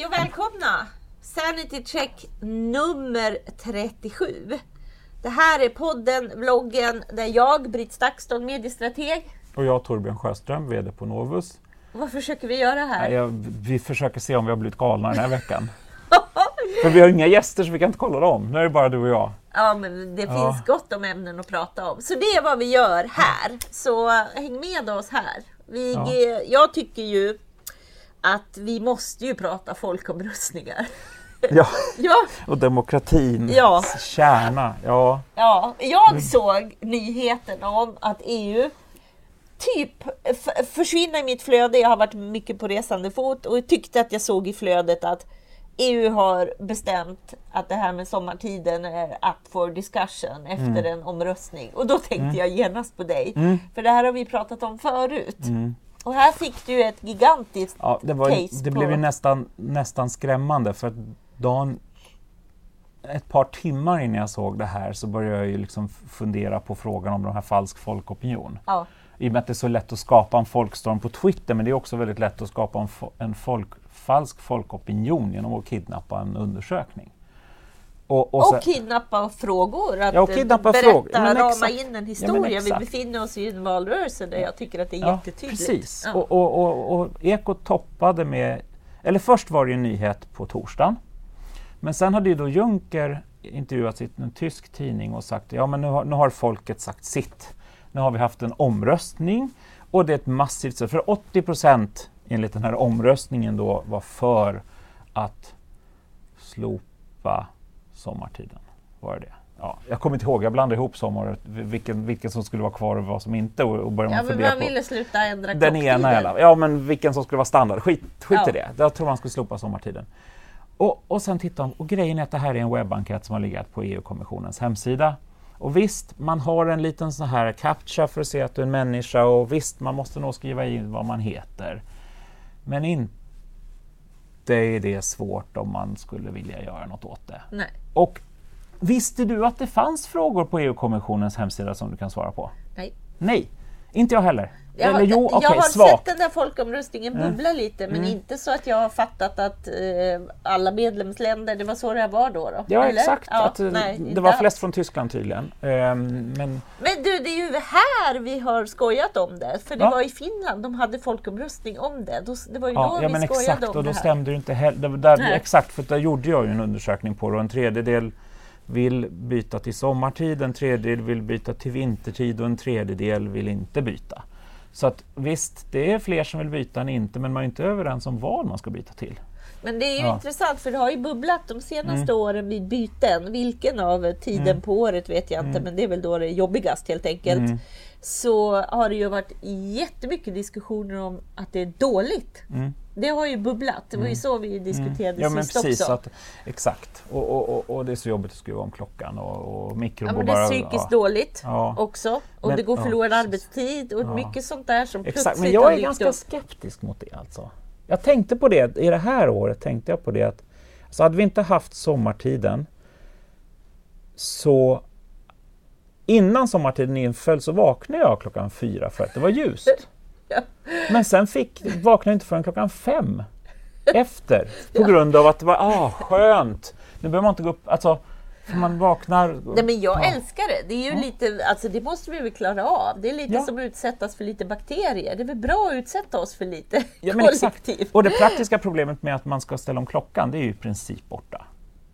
Hej och välkomna! Sanity check nummer 37. Det här är podden, vloggen där jag, Britt Stakston, mediestrateg. Och jag, Torbjörn Sjöström, VD på Novus. Vad försöker vi göra här? Nej, jag, vi försöker se om vi har blivit galna den här veckan. För vi har inga gäster så vi kan inte kolla dem. Nu är det bara du och jag. Ja, men det Ja. finns gott om ämnen att prata om. Så det är vad vi gör här. Så häng med oss här. Vi, Ja. Jag tycker ju att vi måste ju prata folkomröstningar. Ja, Ja, och demokratins Ja. kärna. Ja, Ja, jag Mm. såg nyheten om att EU typ f- försvinner i mitt flöde. Jag har varit mycket på resande fot och tyckte att jag såg i flödet att EU har bestämt att det här med sommartiden är up for discussion efter Mm. en omröstning. Och då tänkte jag genast på dig. För det här har vi pratat om förut. Och här fick du ett gigantiskt ja det, var, case det på... blev ju nästan, nästan skrämmande för att dagen, ett par timmar innan jag såg det här så började jag ju liksom fundera på frågan om de här falsk folkopinion. Ja, I och med att det är så lätt att skapa en folkstorm på Twitter men det är också väldigt lätt att skapa en, fo- en folk, falsk folkopinion genom att kidnappa en undersökning. Och, och och kidnappa frågor. Att Ja, och kidnappa berätta, frågor. Ja, men rama exakt. in en Ja, historia. vi exakt. befinner oss i en valrörelse där jag tycker att det är ja, jättetydligt. Precis. Ja. Och, och, och, och Ekot toppade med, eller först var det en nyhet på torsdagen. Men sen hade ju då Juncker intervjuats i en tysk tidning och sagt ja men nu har, nu har folket sagt sitt. Nu har vi haft en omröstning och det är ett massivt stöd. För 80 procent enligt den här omröstningen då var för att slopa sommartiden. Var det? Ja, jag kommer inte ihåg, jag blandade ihop sommar, vilken, vilken som skulle vara kvar och vad som inte. Och, och började Ja, man man ville sluta ändra den ena alla Ja, men vilken som skulle vara standard. Skit, skit Ja. i det. Jag tror man skulle slopa sommartiden. Och, och sen tittar man, och grejen är att det här är en webbenkät som har legat på EU-kommissionens hemsida. Och visst, man har en liten sån här captcha för att se att du är en människa och visst, man måste nog skriva in vad man heter. Men inte är det svårt om man skulle vilja göra något åt det. Nej. Och visste du att det fanns frågor på EU-kommissionens hemsida som du kan svara på? Nej. Nej, inte jag heller. Jag, har- Eller jo, okej, jag har svagt. sett den där folkomröstningen Mm. bubbla lite, men inte så att jag har fattat att eh, alla medlemsländer, det var så det var då? då. Ja, Eller? exakt. Ja, att, eh, nej, det var flest från Tyskland tydligen. Ehm, men Men du, det är ju här vi har skojat om det. För det Ja. var i Finland de hade folkomröstning om det. Då, det var ju ja, då ja, vi men skojade exakt, om och då det här. stämde det inte heller. Exakt, för där gjorde jag ju en undersökning på det och en tredjedel vill byta till sommartid, en tredjedel vill byta till vintertid och en tredjedel vill inte byta. Så att visst, det är fler som vill byta än inte, men man är inte överens om vad man ska byta till. Men det är ju Ja. Mm. intressant för det har ju bubblat de senaste åren vid byten. Vilken av tiden på året vet jag inte, men det är väl då det är jobbigast helt enkelt. Mm. Så har det ju varit jättemycket diskussioner om att det är dåligt. Mm. Det har ju bubblat. Det var ju så vi diskuterade Ja men sist precis, också. att, exakt. Och, och, och, och det är så jobbigt att skruva om klockan och, och mikron Ja, det är psykiskt ja. dåligt Ja. också. Och Men- det går ja, förlorad precis. arbetstid och Ja. mycket sånt där som Exakt, plötsligt men jag är ganska upp. skeptisk mot det alltså. Jag tänkte på det, i det här året tänkte jag på det att så hade vi inte haft sommartiden så innan sommartiden inföll så vaknade jag klockan fyra för att det var ljust. Ja. Men sen fick, vaknade jag inte förrän klockan fem efter på grund av att det var ah, skönt. Nu behöver man inte gå upp, alltså man vaknar. Nej, men jag Ja. älskar det. Det är ju lite, alltså det måste vi väl klara av. Det är lite Ja. som att utsättas för lite bakterier. Det är väl bra att utsätta oss för lite Ja, kollektivt. Och det praktiska problemet med att man ska ställa om klockan, det är ju i princip borta.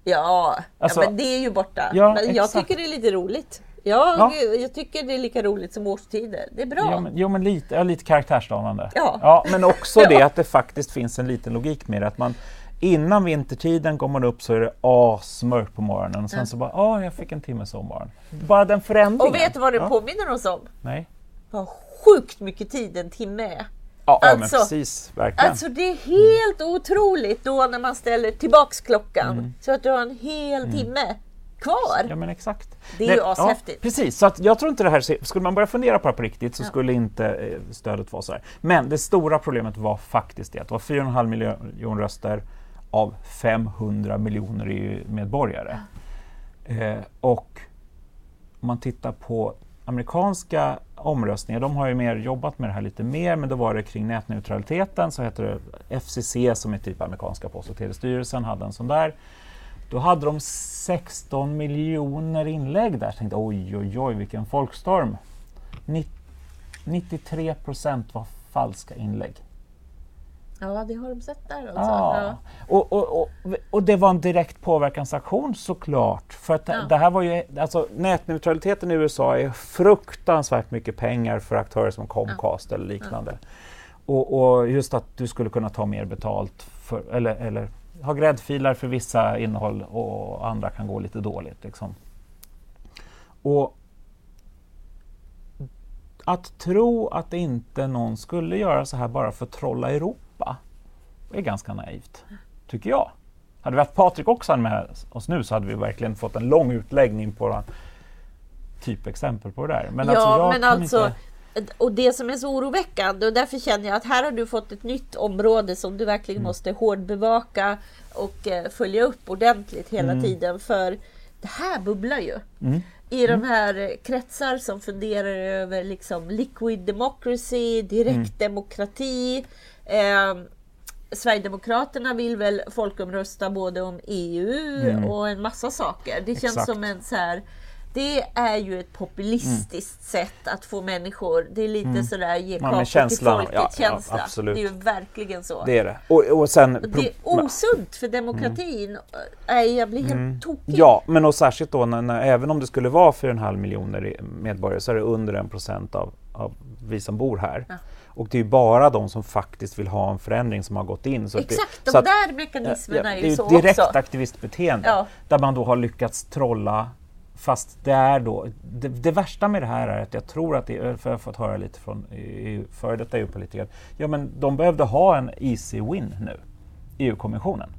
Ja, Alltså- ja, men det är ju borta. Ja, men jag exakt. tycker det är lite roligt. Jag, Ja. jag tycker det är lika roligt som årstider. Det är bra. Jo men, jo, men lite, ja, lite karaktärsdanande. Ja. men också Ja. det att det faktiskt finns en liten logik med det. Att man, innan vintertiden går man upp så är det asmörkt på morgonen och sen så bara, ja, jag fick en timme sovmorgon. Bara den förändringen. Och vet du vad det ja. påminner oss om? Nej. Vad sjukt mycket tid en timme är. Ja, ja, men Alltså- precis, verkligen. Alltså det är helt otroligt då när man ställer tillbaks klockan Mm. så att du har en hel timme kvar. Ja men exakt. Det är ju ashäftigt. Ja, precis, så att jag tror inte det här, skulle man börja fundera på det på riktigt så skulle inte eh, stödet vara så här. Men det stora problemet var faktiskt det att det var 4,5 miljoner röster av 500 miljoner EU-medborgare. Eh, och om man tittar på amerikanska omröstningar, de har ju mer jobbat med det här lite mer, men då var det kring nätneutraliteten, så heter det FCC som är typ amerikanska post och telestyrelsen, hade en sån där. Då hade de 16 miljoner inlägg där. Jag tänkte oj, oj, oj, vilken folkstorm. 93 procent var falska inlägg. Ja, det har de sett där alltså. Ja. Ja. Och, och, och, och det var en direkt påverkansaktion såklart. För att Ja. det här var ju, alltså, nätneutraliteten i USA är fruktansvärt mycket pengar för aktörer som Comcast eller liknande. Och, och just att du skulle kunna ta mer betalt för, eller, eller ha gräddfiler för vissa innehåll och andra kan gå lite dåligt. Liksom. Och att tro att inte någon skulle göra så här bara för att trolla Europa är ganska naivt, tycker jag. Hade vi haft Patrik också med oss nu så hade vi verkligen fått en lång utläggning på typexempel på det där. Men ja, alltså, jag men kan alltså, inte... och det som är så oroväckande och därför känner jag att här har du fått ett nytt område som du verkligen Mm. måste hårdbevaka och eh, följa upp ordentligt hela Mm. tiden. För det här bubblar ju. Mm. I de här eh, kretsar som funderar över liksom liquid democracy, direktdemokrati. Eh, Sverigedemokraterna vill väl folkomrösta både om EU Mm. och en massa saker. Det känns Exakt. som en så här det är ju ett populistiskt sätt att få människor, det är lite sådär ge Mm. Ja, kakor med till folket ja, ja, känsla. absolut. Det är ju verkligen så. Det är det. Och, och sen... Och det är osunt för demokratin. Nej, jag blir helt Mm. tokig. Ja, men och särskilt då när, när, även om det skulle vara 4,5 miljoner medborgare så är det under en procent av, av vi som bor här. Ja. Och det är ju bara de som faktiskt vill ha en förändring som har gått in. Så Exakt, det, de att- där Ja, mekanismerna det är är ju ju så ett direkt också. aktivistbeteende Ja. där man då har lyckats trolla fast det är då, det, det värsta med det här är att jag tror att det för jag har fått höra lite från före detta EU-politiker, ja men de behövde ha en easy win nu, EU-kommissionen.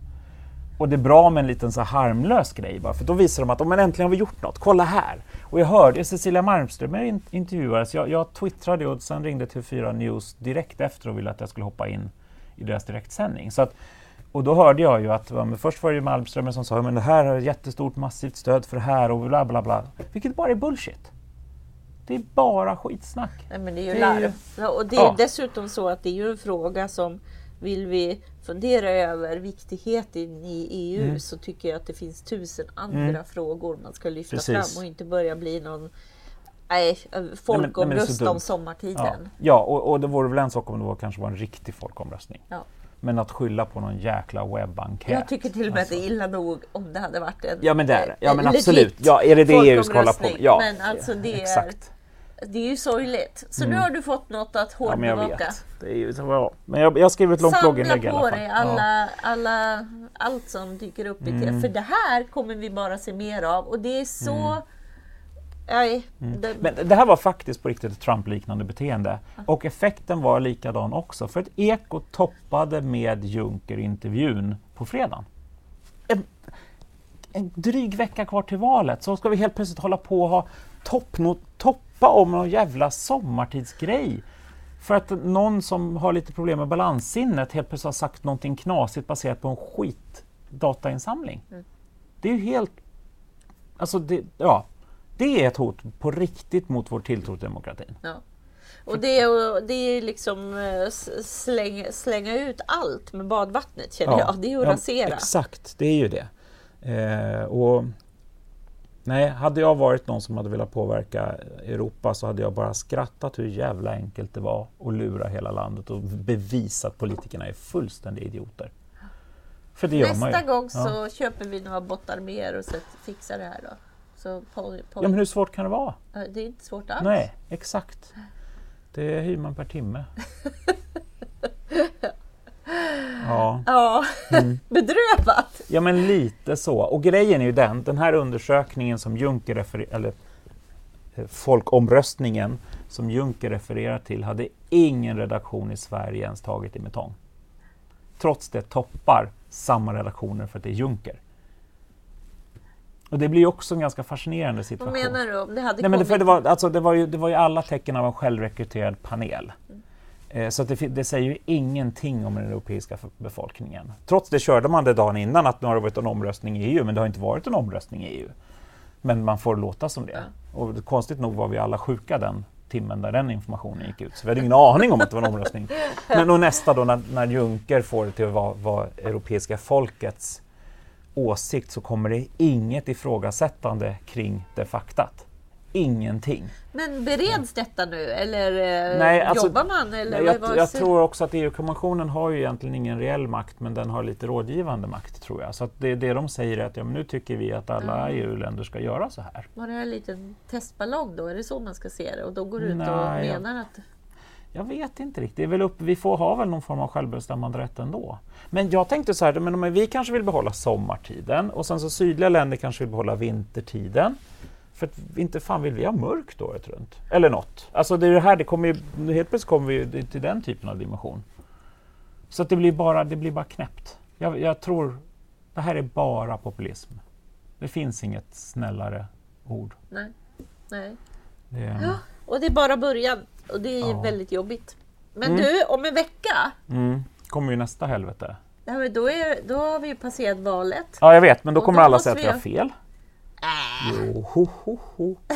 Och det är bra med en liten så harmlös grej bara, för då visar de att oh, men äntligen har vi gjort något, kolla här! Och jag hörde Cecilia Malmström in- intervjuades, jag, jag twittrade och sen ringde TV4 News direkt efter och ville att jag skulle hoppa in i deras direktsändning. Så att, och då hörde jag ju att men först var det ju Malmström som sa men det här har jättestort massivt stöd för det här och bla bla bla. Vilket bara är bullshit. Det är bara skitsnack. Nej, men det är ju Det är ju- larv. Ja, och det är Ja. dessutom så att det är ju en fråga som vill vi fundera över viktigheten i EU Mm. så tycker jag att det finns tusen andra Mm. frågor man ska lyfta Precis. fram och inte börja bli någon nej, men folkomrösta om sommartiden. Ja, ja och, och det vore väl en sak om det var, kanske var en riktig folkomröstning. Ja. Men att skylla på någon jäkla webbankät. Jag tycker till och med alltså. att det är illa nog om det hade varit en Ja men det är det. Ja men en absolut. Ja, är det det EU ska hålla på med? Ja, Men alltså det är, exakt. det är ju sorgligt. Så nu Mm. har du fått något att Ja, men jag hårdbevaka. vet. Det är ju bra. Men jag, jag skrev ett långt Samla blogginlägg i alla på fall. dig Ja. alla, alla, allt som dyker upp i Mm. det. För det här kommer vi bara se mer av och det är så... Nej, det, Mm. Men det här var faktiskt på riktigt ett Trump-liknande beteende. Och effekten var likadan också. För ett Eko toppade med Juncker-intervjun på fredagen. En, en dryg vecka kvar till valet så ska vi helt plötsligt hålla på och ha toppnot, toppa om någon jävla sommartidsgrej. För att någon som har lite problem med balanssinnet helt plötsligt har sagt någonting knasigt baserat på en skit datainsamling. Mm. Det är ju helt... Alltså, det, ja. Det är ett hot på riktigt mot vår tilltro till demokratin. ja. Och det är, det är liksom eh, s- slänga, ut allt med badvattnet känner jag. Det är att ja, rasera. Exakt, det är ju det. Eh, och, nej, hade jag varit någon som hade velat påverka Europa så hade jag bara skrattat hur jävla enkelt det var att lura hela landet och bevisa att politikerna är fullständiga idioter. För det gör man ju. Nästa gång Ja. så köper vi några bottar mer och så fixar det här då. Så på, på, Ja, men hur svårt kan det vara? Det är inte svårt alls. Nej, exakt. Det hyr man per timme. Ja. Ja, Mm. bedrövat. ja, men lite så. Och grejen är ju den, den här undersökningen som Juncker refererar, eller eh, folkomröstningen som Juncker refererar till hade ingen redaktion i Sverige ens tagit i metong. Trots det toppar samma redaktioner för att det är Juncker. Och det blir också en ganska fascinerande Vad situation. menar du? Om det hade Nej, men det, för det, var, alltså, det, var ju, det var ju alla tecken av en självrekryterad panel. Eh, så det, det säger ju ingenting om den europeiska befolkningen. Trots det körde man det dagen innan att nu har det varit en omröstning i EU, men det har inte varit en omröstning i EU. Men man får låta som det. Och konstigt nog var vi alla sjuka den timmen där den informationen gick ut. Så vi hade ingen aning om att det var en omröstning. Men och nästa då när, när Juncker får det till att vara, vara europeiska folkets åsikt så kommer det inget ifrågasättande kring det faktat. Ingenting. Men bereds detta nu eller eh, Nej, alltså, jobbar man? Eller Nej, jag, jag tror också att EU-kommissionen har ju egentligen ingen reell makt men den har lite rådgivande makt tror jag. Så att det, det de säger är att ja, men nu tycker vi att alla Mm. EU-länder ska göra så här. Var det en liten testballong då? Är det så man ska se det? Och då går du ut och menar att... Jag vet inte riktigt. Det är väl upp, vi får ha väl någon form av självbestämmande rätt ändå. Men jag tänkte så här, men om vi kanske vill behålla sommartiden och sen så sydliga länder kanske vill behålla vintertiden. För att inte fan vill vi ha mörkt året runt. Eller något. Alltså det är det här, det kommer ju, helt plötsligt kommer vi till den typen av dimension. Så att det blir bara, det blir bara knäppt. Jag, jag tror, det här är bara populism. Det finns inget snällare ord. Nej. Nej. Det Ja, och det är bara början. Och det är Ja. väldigt jobbigt. Men Mm. du, om en vecka, mm, kommer ju nästa helvete. ja, men då, är, då har vi ju passerat valet. Ja, jag vet, men då Och kommer då alla säga att vi har fel. Äh, Jo, ho, ho, ho.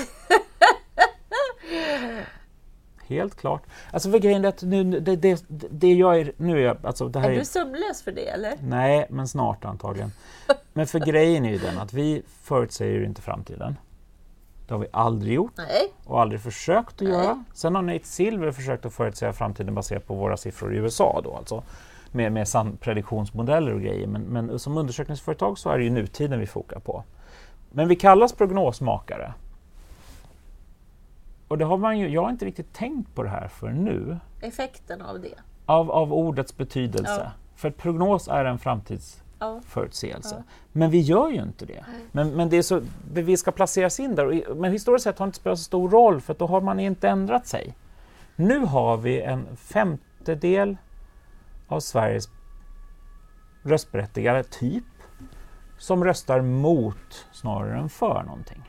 Helt klart. Alltså för grejen är att nu, det, det, det jag är, nu är jag, alltså det här är är, du sömnlös för det eller? Nej, men snart antagligen. Men för grejen är ju den att vi förutsäger ju inte framtiden. Det har vi aldrig gjort Nej. och aldrig försökt att Nej. göra. Sen har Nate Silver försökt att förutsäga framtiden baserat på våra siffror i USA då alltså. Med, med prediktionsmodeller och grejer. Men, men som undersökningsföretag så är det ju nutiden vi fokar på. Men vi kallas prognosmakare. Och det har man ju, jag har inte riktigt tänkt på det här för nu. Effekten av det. Av, av ordets betydelse. Ja. För prognos är en framtids Ja. förutsägelse. Ja. Men vi gör ju inte det. Nej. Men, men det är så, vi ska placeras in där. Men historiskt sett har det inte spelat så stor roll för då har man inte ändrat sig. Nu har vi en femtedel av Sveriges röstberättigade, typ, som röstar mot snarare än för någonting.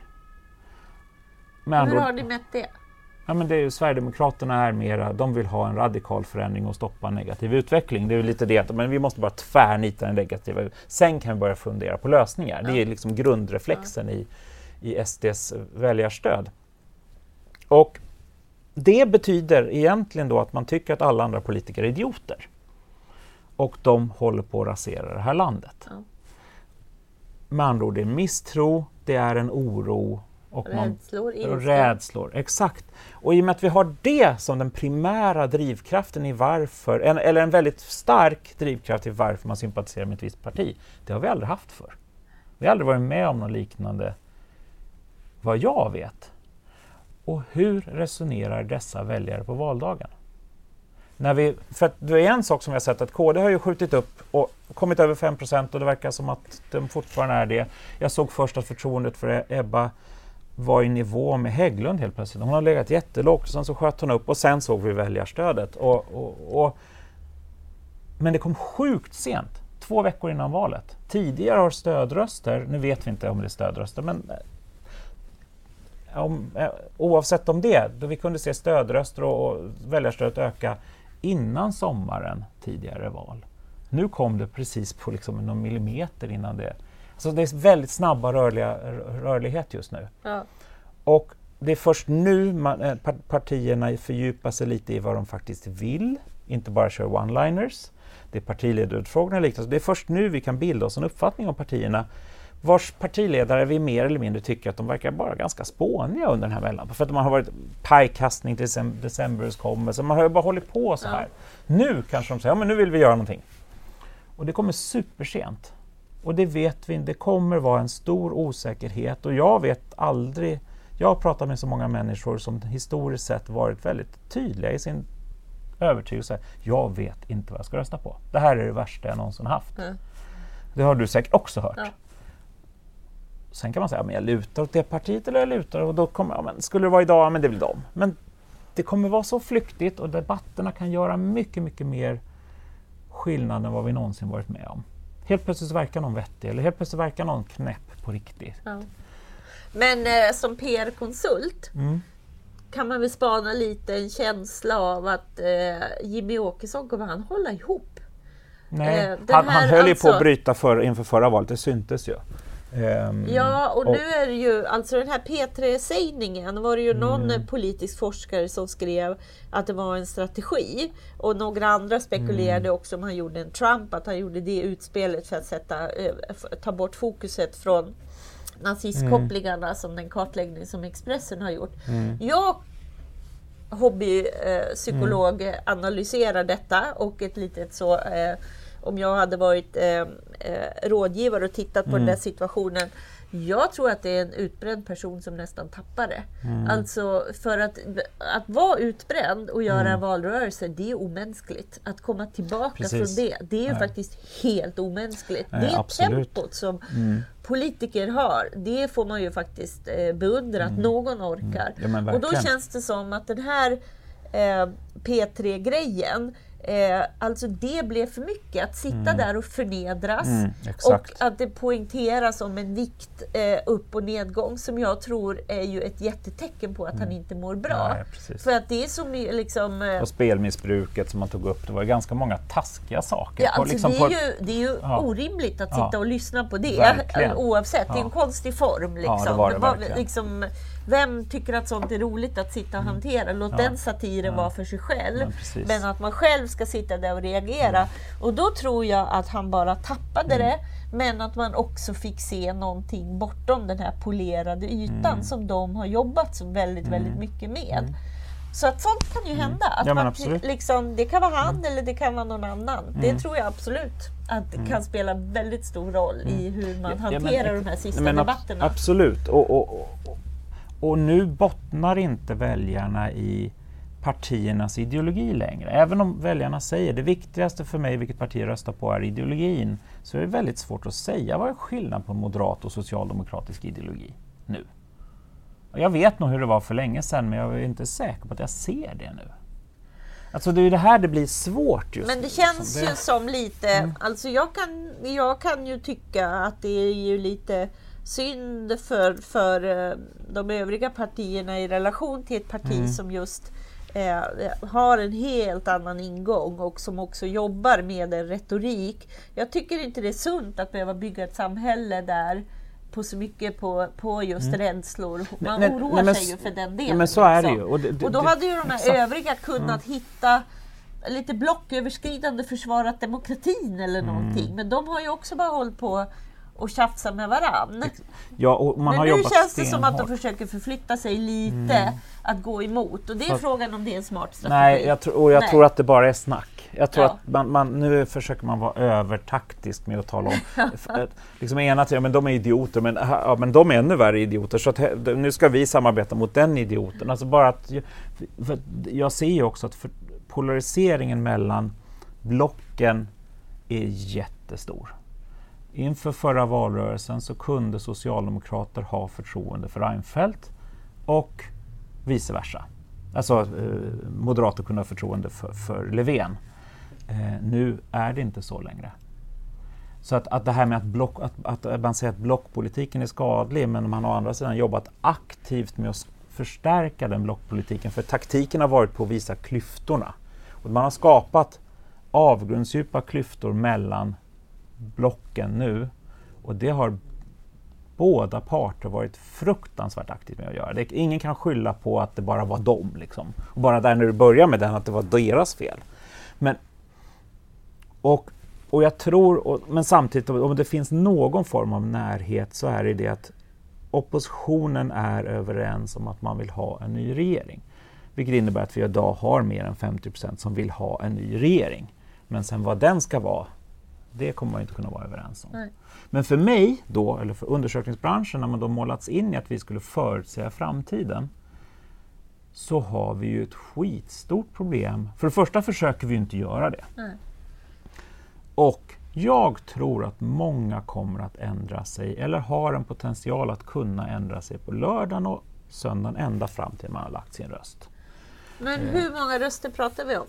Med Hur har ni mätt det? Ja, men det är ju, Sverigedemokraterna är mera, de vill ha en radikal förändring och stoppa en negativ utveckling. Det är lite det, att- men vi måste bara tvärnita den negativa. Sen kan vi börja fundera på lösningar. Det är Ja. liksom grundreflexen i, i SDs väljarstöd. Och det betyder egentligen då att man tycker att alla andra politiker är idioter. Och de håller på att rasera det här landet. Ja. Med andra ord, det är misstro, det är en oro och man Rädslor, och ilska? rädslor, exakt. Och i och med att vi har det som den primära drivkraften i varför, en, eller en väldigt stark drivkraft i varför man sympatiserar med ett visst parti, det har vi aldrig haft för. Vi har aldrig varit med om något liknande, vad jag vet. Och hur resonerar dessa väljare på valdagen? När vi, för att det är en sak som vi har sett att KD har ju skjutit upp och kommit över 5% och det verkar som att de fortfarande är det. Jag såg först att förtroendet för Ebba var i nivå med Hägglund helt plötsligt. Hon har legat jättelågt och sen så sköt hon upp och sen såg vi väljarstödet. Och, och, och, men det kom sjukt sent, två veckor innan valet. Tidigare har stödröster, nu vet vi inte om det är stödröster, men eh, om, eh, oavsett om det, då vi kunde se stödröster och, och väljarstödet öka innan sommaren tidigare val. Nu kom det precis på liksom någon millimeter innan det. Så det är väldigt snabba rörliga, rör- rörlighet just nu. Ja. Och det är först nu man, eh, par- partierna fördjupar sig lite i vad de faktiskt vill, inte bara kör one-liners. Det är partiledarutfrågningar och liknande. Så Det är först nu vi kan bilda oss en uppfattning om partierna vars partiledare vi mer eller mindre tycker att de verkar bara ganska spåniga under den här mellan. För att man har varit pajkastning till decem- decemberöverenskommelsen, man har ju bara hållit på så Ja. här. Nu kanske de säger, ja men nu vill vi göra någonting. Och det kommer supersent. Och det vet vi, det kommer vara en stor osäkerhet och jag vet aldrig, jag har pratat med så många människor som historiskt sett varit väldigt tydliga i sin övertygelse. Jag vet inte vad jag ska rösta på. Det här är det värsta jag någonsin haft. Mm. Det har du säkert också hört. Ja. Sen kan man säga, men jag lutar åt det partiet eller jag lutar och då kommer, ja, men skulle det vara idag, men det väl dem. Men det kommer vara så flyktigt och debatterna kan göra mycket, mycket mer skillnad än vad vi någonsin varit med om. Helt plötsligt verkar någon vettig eller helt plötsligt verkar någon knäpp på riktigt. Ja. Men eh, som PR-konsult Mm. kan man väl spana lite en känsla av att eh, Jimmy Åkesson kommer han hålla ihop? Nej, Eh, han, han höll ju på alltså- att bryta för, inför förra valet, det syntes ju. Ehm, Ja, och nu är det ju, alltså den här P3-sägningen var det ju någon Mm. politisk forskare som skrev att det var en strategi. Och några andra spekulerade Mm. också om han gjorde en Trump, att han gjorde det utspelet för att sätta, eh, ta bort fokuset från nazistkopplingarna som den kartläggning som Expressen har gjort. Jag hobbypsykolog Mm. eh, analyserar detta och ett litet så eh, om jag hade varit eh, eh, rådgivare och tittat på Mm. den där situationen. Jag tror att det är en utbränd person som nästan tappar det. Mm. Alltså för att, att vara utbränd och göra Mm. en valrörelse, det är omänskligt. Att komma tillbaka Precis. från det, det är Nej. faktiskt helt omänskligt. Nej, det absolut. tempot som Mm. politiker har, det får man ju faktiskt eh, beundra att någon orkar. Mm. Ja, men och då känns det som att den här eh, P3-grejen, eh, alltså det blev för mycket. Att sitta där och förnedras Mm, och att det poängteras som en vikt eh, upp och nedgång som jag tror är ju ett jättetecken på att han inte mår bra. Mm. Nej. För att det är i- liksom... eh, Och spelmissbruket som man tog upp, det var ju ganska många taskiga saker. Ja, alltså liksom det, är ju, det är ju Ja. orimligt att Ja. sitta och lyssna på det Verkligen. oavsett. Det är en Ja. konstig form. Liksom. Ja, det var det verkligen. liksom, vem tycker att sånt är roligt att sitta och hantera? Låt den satiren Mm. Ja. vara för sig själv. Ja. Mm. Men att man själv ska sitta där och reagera. Och då tror jag att han bara tappade det. Men att man också fick se någonting bortom den här polerade ytan Mm. som de har jobbat så väldigt, väldigt mycket med. Så att sånt kan ju hända. Att Mm. Ja, men man, liksom, det kan vara han eller det kan vara någon annan. Mm. Det tror jag absolut att det kan spela väldigt stor roll i hur man Mm. Ja, men hanterar ex- de här sista men ab- debatterna. Absolut. Och, och, och, och nu bottnar inte väljarna i partiernas ideologi längre. Även om väljarna säger det viktigaste för mig vilket parti jag röstar på är ideologin, så är det väldigt svårt att säga vad är skillnaden på moderat och socialdemokratisk ideologi nu. Och jag vet nog hur det var för länge sedan, men jag är inte säker på att jag ser det nu. Alltså det är det här det blir svårt just Men nu, det liksom. känns Det- ju som lite, alltså jag kan, jag kan ju tycka att det är ju lite synd för, för eh, de övriga partierna i relation till ett parti Mm. som just eh, har en helt annan ingång och som också jobbar med en retorik. Jag tycker inte det är sunt att behöva bygga ett samhälle där på så mycket på, på just rädslor. Man Nej, oroar nej, men sig ju för den delen. men så är det liksom. ju. Och det- det- och då hade ju de här exakt. övriga kunnat hitta lite blocköverskridande försvarat demokratin eller Mm. någonting. Men de har ju också bara hållit på och tjafsa med varann. Ja, och man Men har nu jobbat känns det som att de. Mm. försöker förflytta sig lite, att gå emot. Och det är Fast- frågan om det är en smart strategi. Nej, jag och jag Nej. tror att det bara är snack. Jag tror Ja. att man, man, nu försöker man vara övertaktisk med att tala om... att liksom ena tiden, men de är idioter, men, ja, men de är ännu värre idioter. Så att, nu ska vi samarbeta mot den idioten. Alltså bara att, jag- ser ju också att polariseringen mellan blocken är jättestor. Inför förra valrörelsen så kunde socialdemokrater ha förtroende för Reinfeldt och vice versa. Alltså eh, moderater kunde ha förtroende för, för Löfven. Eh, nu är det inte så längre. Så att, att det här med att, block, att, att man säger att blockpolitiken är skadlig men man har å andra sidan jobbat aktivt med att förstärka den blockpolitiken för taktiken har varit på att visa klyftorna. Och man har skapat avgrundsdjupa klyftor mellan blocken nu och det har båda parter varit fruktansvärt aktiva med att göra. Det, ingen kan skylla på att det bara var dem. Liksom. Och bara där när du börjar med den, att det var deras fel. Men, och, och jag tror, och, men samtidigt om det finns någon form av närhet så är det det att oppositionen är överens om att man vill ha en ny regering. Vilket innebär att vi idag har mer än 50 procent som vill ha en ny regering. Men sen vad den ska vara, det kommer man inte kunna vara överens om. Nej. Men för mig då, eller för undersökningsbranschen, när man då målats in i att vi skulle förutsäga framtiden, så har vi ju ett skitstort problem. För det första försöker vi inte göra det. Nej. Och jag tror att många kommer att ändra sig, eller har en potential att kunna ändra sig på lördagen och söndagen ända fram till man har lagt sin röst. Men Eh. hur många röster pratar vi om?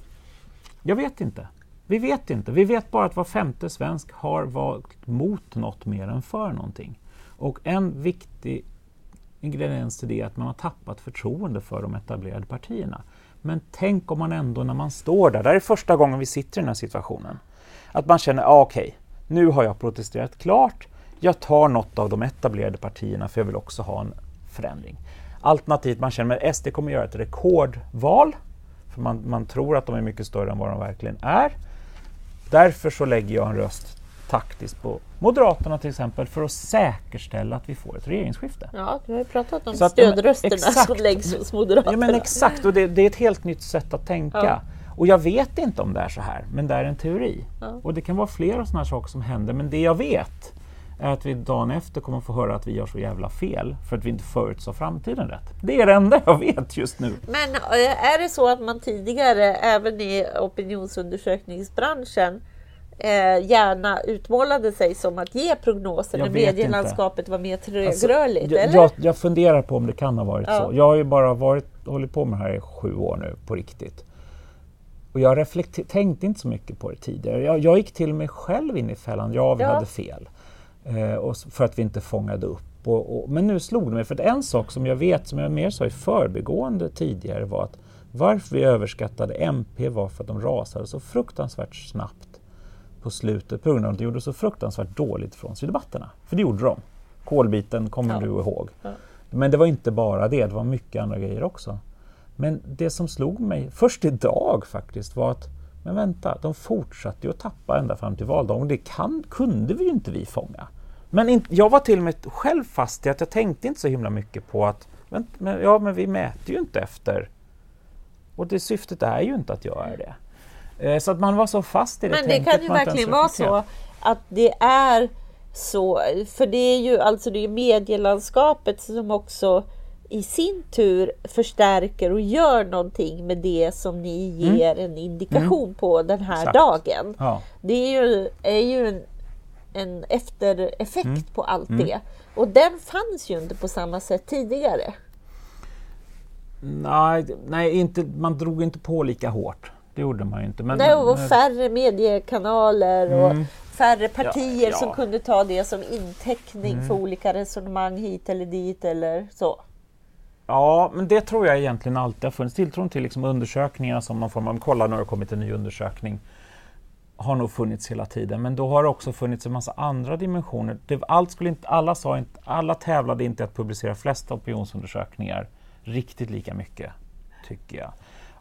Jag vet inte. Vi vet inte. Vi vet bara att var femte svensk har valt mot något mer än för någonting. Och en viktig ingrediens till det är att man har tappat förtroende för de etablerade partierna. Men tänk om man ändå när man står där, det här är första gången vi sitter i den här situationen, att man känner, ah, okej, nu har jag protesterat klart, jag tar något av de etablerade partierna för jag vill också ha en förändring. Alternativt man känner att SD kommer göra ett rekordval, för man, man tror att de är mycket större än vad de verkligen är. Därför så lägger jag en röst taktiskt på Moderaterna till exempel för att säkerställa att vi får ett regeringsskifte. Ja, du har ju pratat om Så att- stödrösterna exakt. som läggs hos Moderaterna. Ja men exakt, och det, det är ett helt nytt sätt att tänka. Ja. Och jag vet inte om det är så här, men det är en teori. Ja. Och det kan vara flera sådana saker som händer, men det jag vet är att vi dagen efter kommer få höra att vi gör så jävla fel för att vi inte förutsåg framtiden rätt. Det är det enda jag vet just nu. Men eh, är det så att man tidigare, även i opinionsundersökningsbranschen, eh, gärna utmålade sig som att ge prognoser Jag när medielandskapet var mer Alltså, trögrörligt? jag, eller? jag, jag funderar på om det kan ha varit Ja. så. Jag har ju bara varit, hållit på med det här i sju år nu, på riktigt. Och jag tänkte inte så mycket på det tidigare. Jag, jag gick till mig själv in i fällan, ja vi Ja. hade fel. Eh, och för att vi inte fångade upp. Och, och, men nu slog det mig, för att en sak som jag vet, som jag mer sa i förbigående tidigare var att varför vi överskattade MP var för att de rasade så fruktansvärt snabbt på slutet på grund av att de gjorde så fruktansvärt dåligt från sig i debatterna. För det gjorde de. Kolbiten kommer Ja. du ihåg. Ja. Men det var inte bara det, det var mycket andra grejer också. Men det som slog mig först idag faktiskt var att men vänta, de fortsatte ju att tappa ända fram till valdagen. Det kan, kunde vi ju inte vi fånga. Men in, jag var till och med själv fast i att jag tänkte inte så himla mycket på att men, men, ja, men vi mäter ju inte efter. Och det syftet är ju inte att göra det. Eh, Så att man var så fast i det Men det kan ju verkligen vara så att det är så, för det är ju alltså det är medielandskapet som också i sin tur förstärker och gör någonting med det som ni ger en indikation på den här Mm. Exakt. dagen. Ja. Det är ju, är ju en, en eftereffekt Mm. på allt det. Och den fanns ju inte på samma sätt tidigare. Nej, nej inte, man drog inte på lika hårt. Det gjorde man ju inte. Men, Nej, och färre mediekanaler och Mm. färre partier Ja, som ja. kunde ta det som inteckning Mm. för olika resonemang hit eller dit eller så. Ja, men det tror jag egentligen alltid har funnits. Tilltron till liksom undersökningar som någon form av, kolla nu har det kommit en ny undersökning, har nog funnits hela tiden. Men då har det också funnits en massa andra dimensioner. Det, allt skulle inte, alla, sa inte, alla tävlade inte att publicera flest opinionsundersökningar riktigt lika mycket, tycker jag.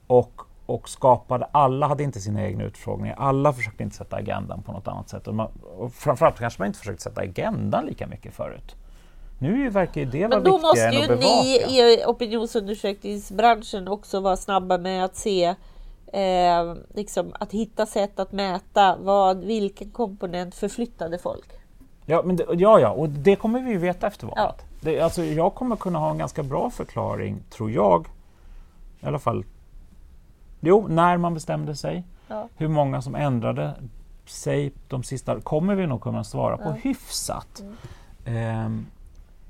Och, och skapade, alla hade inte sina egna utfrågningar. Alla försökte inte sätta agendan på något annat sätt. Och, man, och framförallt kanske man inte försökte sätta agendan lika mycket förut. Nu verkar ju det vara Men då måste viktigare än ju att bevaka. ni i opinionsundersökningsbranschen också vara snabba med att se eh, liksom att hitta sätt att mäta vad, vilken komponent förflyttade folk. Ja, men det, ja, ja, och det kommer vi ju veta efter valet. Ja. Det, alltså, jag kommer kunna ha en ganska bra förklaring, tror jag, i alla fall, jo, när man bestämde sig, Ja. hur många som ändrade sig de sista, kommer vi nog kunna svara på Ja. hyfsat. Ehm,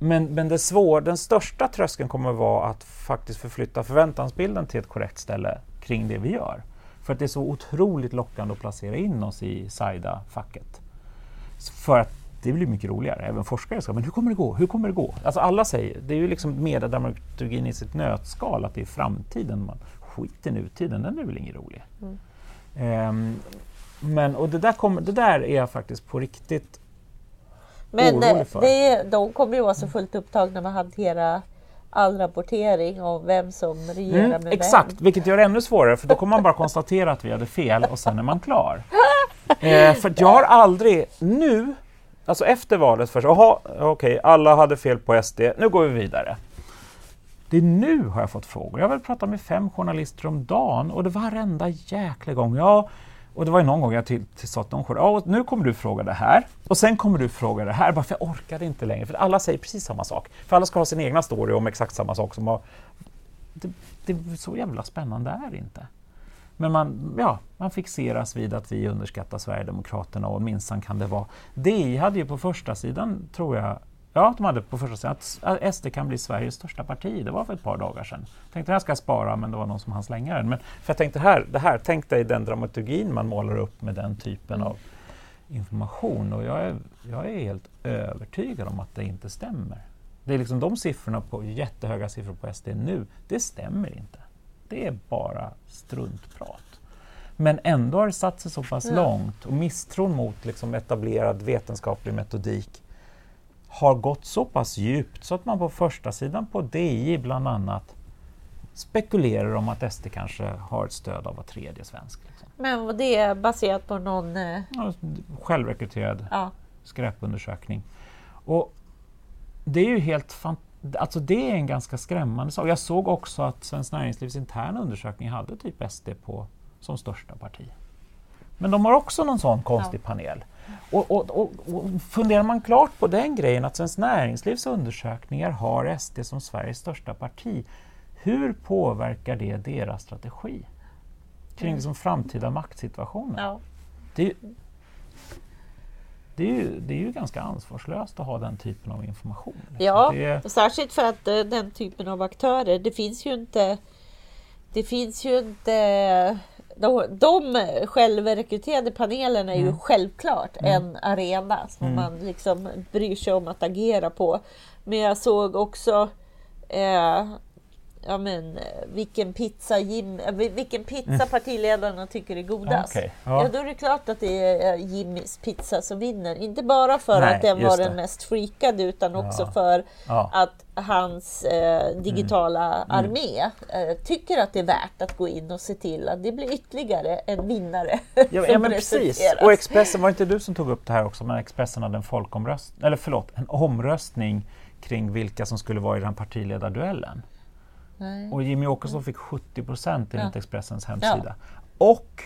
men men det svår, den största tröskeln kommer att vara att faktiskt förflytta förväntansbilden till ett korrekt ställe kring det vi gör. För att det är så otroligt lockande att placera in oss i Saida-facket. För att det blir mycket roligare. Även forskare ska, men hur kommer det gå? Hur kommer det gå? Alltså alla säger, det är ju liksom mediedramaturgin i sitt nötskal, att det är framtiden. Man, skit i nutiden, den är väl ingen rolig. Mm. Ehm, men, och det där, kommer, det där är jag faktiskt på riktigt Men eh, det, de kommer ju vara så fullt upptagna med att hantera all rapportering om vem som regerar Mm, med exakt, vem. vilket gör det ännu svårare för då kommer man bara konstatera att vi hade fel och sen är man klar. Eh, för jag har aldrig nu, alltså efter valet först, jaha, okej, alla hade fel på SD, nu går vi vidare. Det är nu har jag fått frågor. Jag har väl pratat med fem journalister om dagen och det var varenda jäkla gång. Ja, och det var ju någon gång jag till, till sa till någon journalist, ja, nu kommer du fråga det här och sen kommer du fråga det här, bara för jag orkade inte längre. För alla säger precis samma sak. För alla ska ha sin egna story om exakt samma sak som har det, det är så jävla spännande är det inte. Men man, ja, man fixeras vid att vi underskattar Sverigedemokraterna och minsann kan det vara. DI hade ju på första sidan, tror jag, ja de hade på första sidan att SD kan bli Sveriges största parti. Det var för ett par dagar sedan. Jag tänkte det här ska jag spara, men det var någon som hann slänga den. Men för jag tänkte här, det här, tänk dig den dramaturgin man målar upp med den typen av information och jag är, jag är helt övertygad om att det inte stämmer. Det är liksom de siffrorna på jättehöga siffror på SD nu, det stämmer inte. Det är bara struntprat. Men ändå har det satt sig så pass Ja. långt och misstron mot liksom etablerad vetenskaplig metodik har gått så pass djupt så att man på första sidan på DI bland annat spekulerar om att SD kanske har ett stöd av var tredje svensk. Liksom. Men var det baserat på någon... Eh... Ja, självrekryterad Ja. skräpundersökning. Och det är ju helt fantastiskt. Alltså det är en ganska skrämmande sak. Jag såg också att Svenskt Näringslivs interna undersökning hade typ SD på som största parti. Men de har också någon sån konstig panel. Och, och, och, och funderar man klart på den grejen att Svenskt Näringslivs undersökningar har SD som Sveriges största parti. Hur påverkar det deras strategi kring liksom framtida maktsituationer? Ja. Det, det, är ju, det är ju ganska ansvarslöst att ha den typen av information. liksom. Ja, Det, särskilt för att eh, den typen av aktörer, det finns ju inte... Det finns ju inte... De, de självrekryterade panelerna är ju Mm. självklart en arena som Mm. man liksom bryr sig om att agera på. Men jag såg också eh, ja, men, eh, vilken pizza, Jim, eh, vilken pizza partiledarna tycker är godast. Okej, Ja. ja. då är det klart att det är eh, Jimmys pizza som vinner. Inte bara för Nej, att den var det. den mest freakade utan också Ja. för ja. att hans eh, digitala Mm. armé eh, tycker att det är värt att gå in och se till att det blir ytterligare en vinnare Ja, ja men precis. Och Expressen, var det inte du som tog upp det här också? Men Expressen hade en folkomröstning, eller förlåt, en omröstning kring vilka som skulle vara i den partiledarduellen. Nej. Och Jimmy Åkesson fick 70 procent enligt Ja. Expressens hemsida. Och,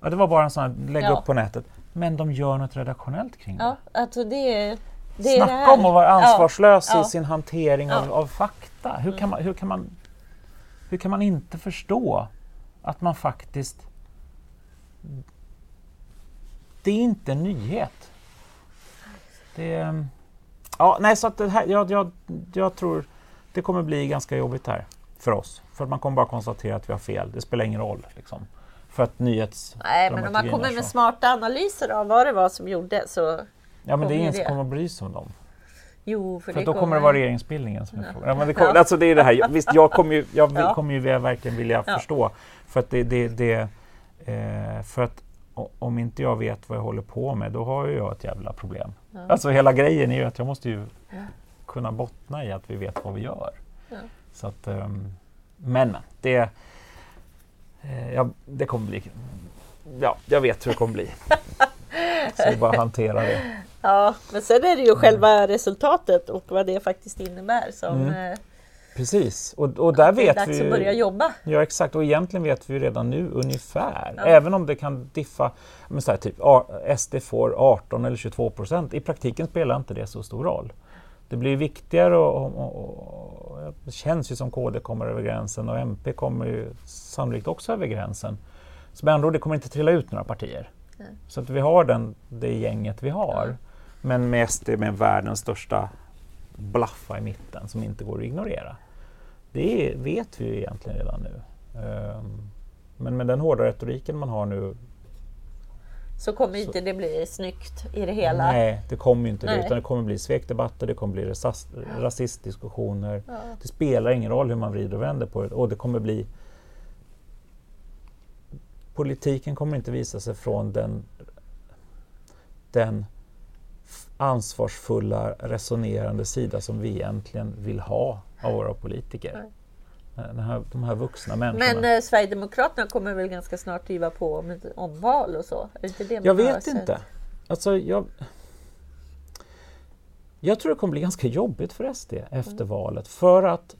ja, det var bara en sån här, lägg Ja. upp på nätet, men de gör något redaktionellt kring det. Ja, alltså det är det, är det Snacka här. om att vara ansvarslös Ja. i sin hantering av, Ja. av fakta. Hur kan, man, hur, kan man, hur kan man inte förstå att man faktiskt... Det är inte en nyhet. Det är, ja, nej, så att det här, jag, jag, jag tror det kommer bli ganska jobbigt här för oss. För att man kommer bara konstatera att vi har fel. Det spelar ingen roll. Liksom. För att nyhets... Nej, men om man kommer med så. smarta analyser av vad det var som gjorde så... Ja, men det kommer är ingen som kommer att bry sig om dem. Jo, för, För då kommer det vara regeringsbildningen som är frågan. Ja, men det, kommer, Ja. alltså det är det här. Visst, jag kommer ju, jag vill, kommer ju verkligen vilja Ja. förstå. För att det, det, det eh, för att om inte jag vet vad jag håller på med, då har ju jag ett jävla problem. Alltså hela grejen är ju att jag måste ju kunna bottna i att vi vet vad vi gör. Så att, ehm, men, men, det, eh, ja, det kommer bli... Ja, jag vet hur det kommer bli. Så är bara att hantera det. Ja, men sen är det ju själva resultatet och vad det faktiskt innebär som Mm. eh, Precis, och, och där det är vet dags vi att börja jobba. Ja exakt och egentligen vet vi redan nu ungefär, Ja. även om det kan diffa, men så här, typ SD får 18 eller 22 procent, i praktiken spelar inte det så stor roll. Det blir viktigare och, och, och, det känns ju som KD kommer över gränsen och MP kommer ju sannolikt också över gränsen. Så med andra ord, det kommer inte trilla ut några partier. Nej. Så att vi har den, det gänget vi har. Men med SD med världens största blaffa i mitten som inte går att ignorera. Det vet vi ju egentligen redan nu. Ehm, men med den hårda retoriken man har nu, Så kommer Så- inte det bli snyggt i det hela. nej, det kommer inte det. Nej. Utan det kommer bli svekdebatter, det kommer bli rasist, rasistdiskussioner. Ja. Det spelar ingen roll hur man vrider och vänder på det. Och det kommer bli... Politiken kommer inte visa sig från den, den ansvarsfulla, resonerande sida som vi egentligen vill ha av våra politiker. Den här, de här vuxna människorna. Men eh, Sverigedemokraterna kommer väl ganska snart driva på om ett omval och så? Är det inte det man Jag vet sett? inte. Alltså, jag, jag tror det kommer bli ganska jobbigt för SD efter valet. För att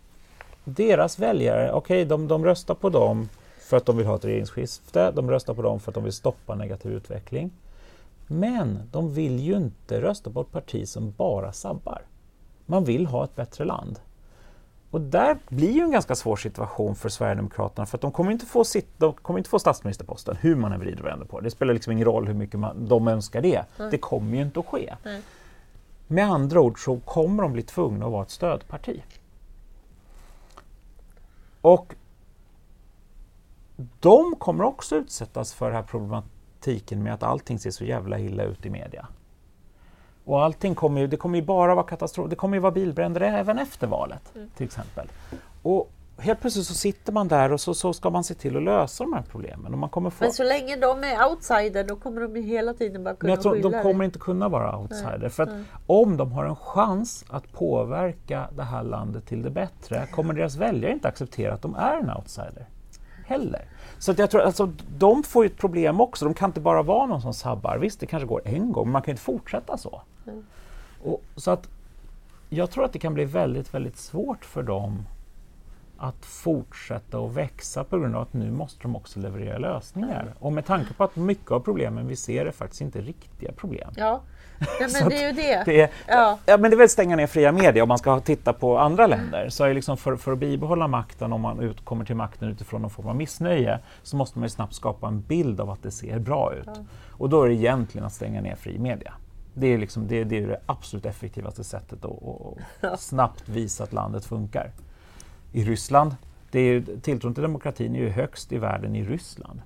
deras väljare, okej, de, de röstar på dem för att de vill ha ett regeringsskifte. De röstar på dem för att de vill stoppa negativ utveckling. Men de vill ju inte rösta på ett parti som bara sabbar. Man vill ha ett bättre land. Och där blir ju en ganska svår situation för Sverigedemokraterna för att de kommer inte få, sitt, de kommer inte få statsministerposten hur man än vrider och vänder på det. Det spelar liksom ingen roll hur mycket man, de önskar det. Det kommer ju inte att ske. Nej. Med andra ord så kommer de bli tvungna att vara ett stödparti. Och de kommer också utsättas för den här problematiken med att allting ser så jävla illa ut i media. Och allting kommer ju, det kommer ju bara vara katastrof, det kommer ju vara bilbränder även efter valet till exempel. Och helt plötsligt så sitter man där och så, så ska man se till att lösa de här problemen. Och man kommer få... Men så länge de är outsider då kommer de ju hela tiden bara kunna Men jag tror de det. kommer inte kunna vara outsider. Nej, För att nej. om de har en chans att påverka det här landet till det bättre kommer deras väljare inte acceptera att de är en outsider. Heller. Så att jag tror alltså, de får ju ett problem också. De kan inte bara vara någon som sabbar. Visst, det kanske går en gång, men man kan inte fortsätta så. Mm. Och, så att jag tror att det kan bli väldigt, väldigt svårt för dem att fortsätta att växa på grund av att nu måste de också leverera lösningar. Och med tanke på att mycket av problemen vi ser är faktiskt inte riktiga problem. Ja, ja men det är ju det. Det är, Ja. ja, men det är väl stänga ner fria medier om man ska titta på andra länder. Så är liksom för, för att bibehålla makten, om man ut, kommer till makten utifrån någon form av missnöje, så måste man snabbt skapa en bild av att det ser bra ut. Och då är det egentligen att stänga ner fri media. Det är, liksom, det, det, är det absolut effektivaste sättet att, snabbt visa att landet funkar. I Ryssland, det är, tilltron till demokratin är ju högst i världen i Ryssland.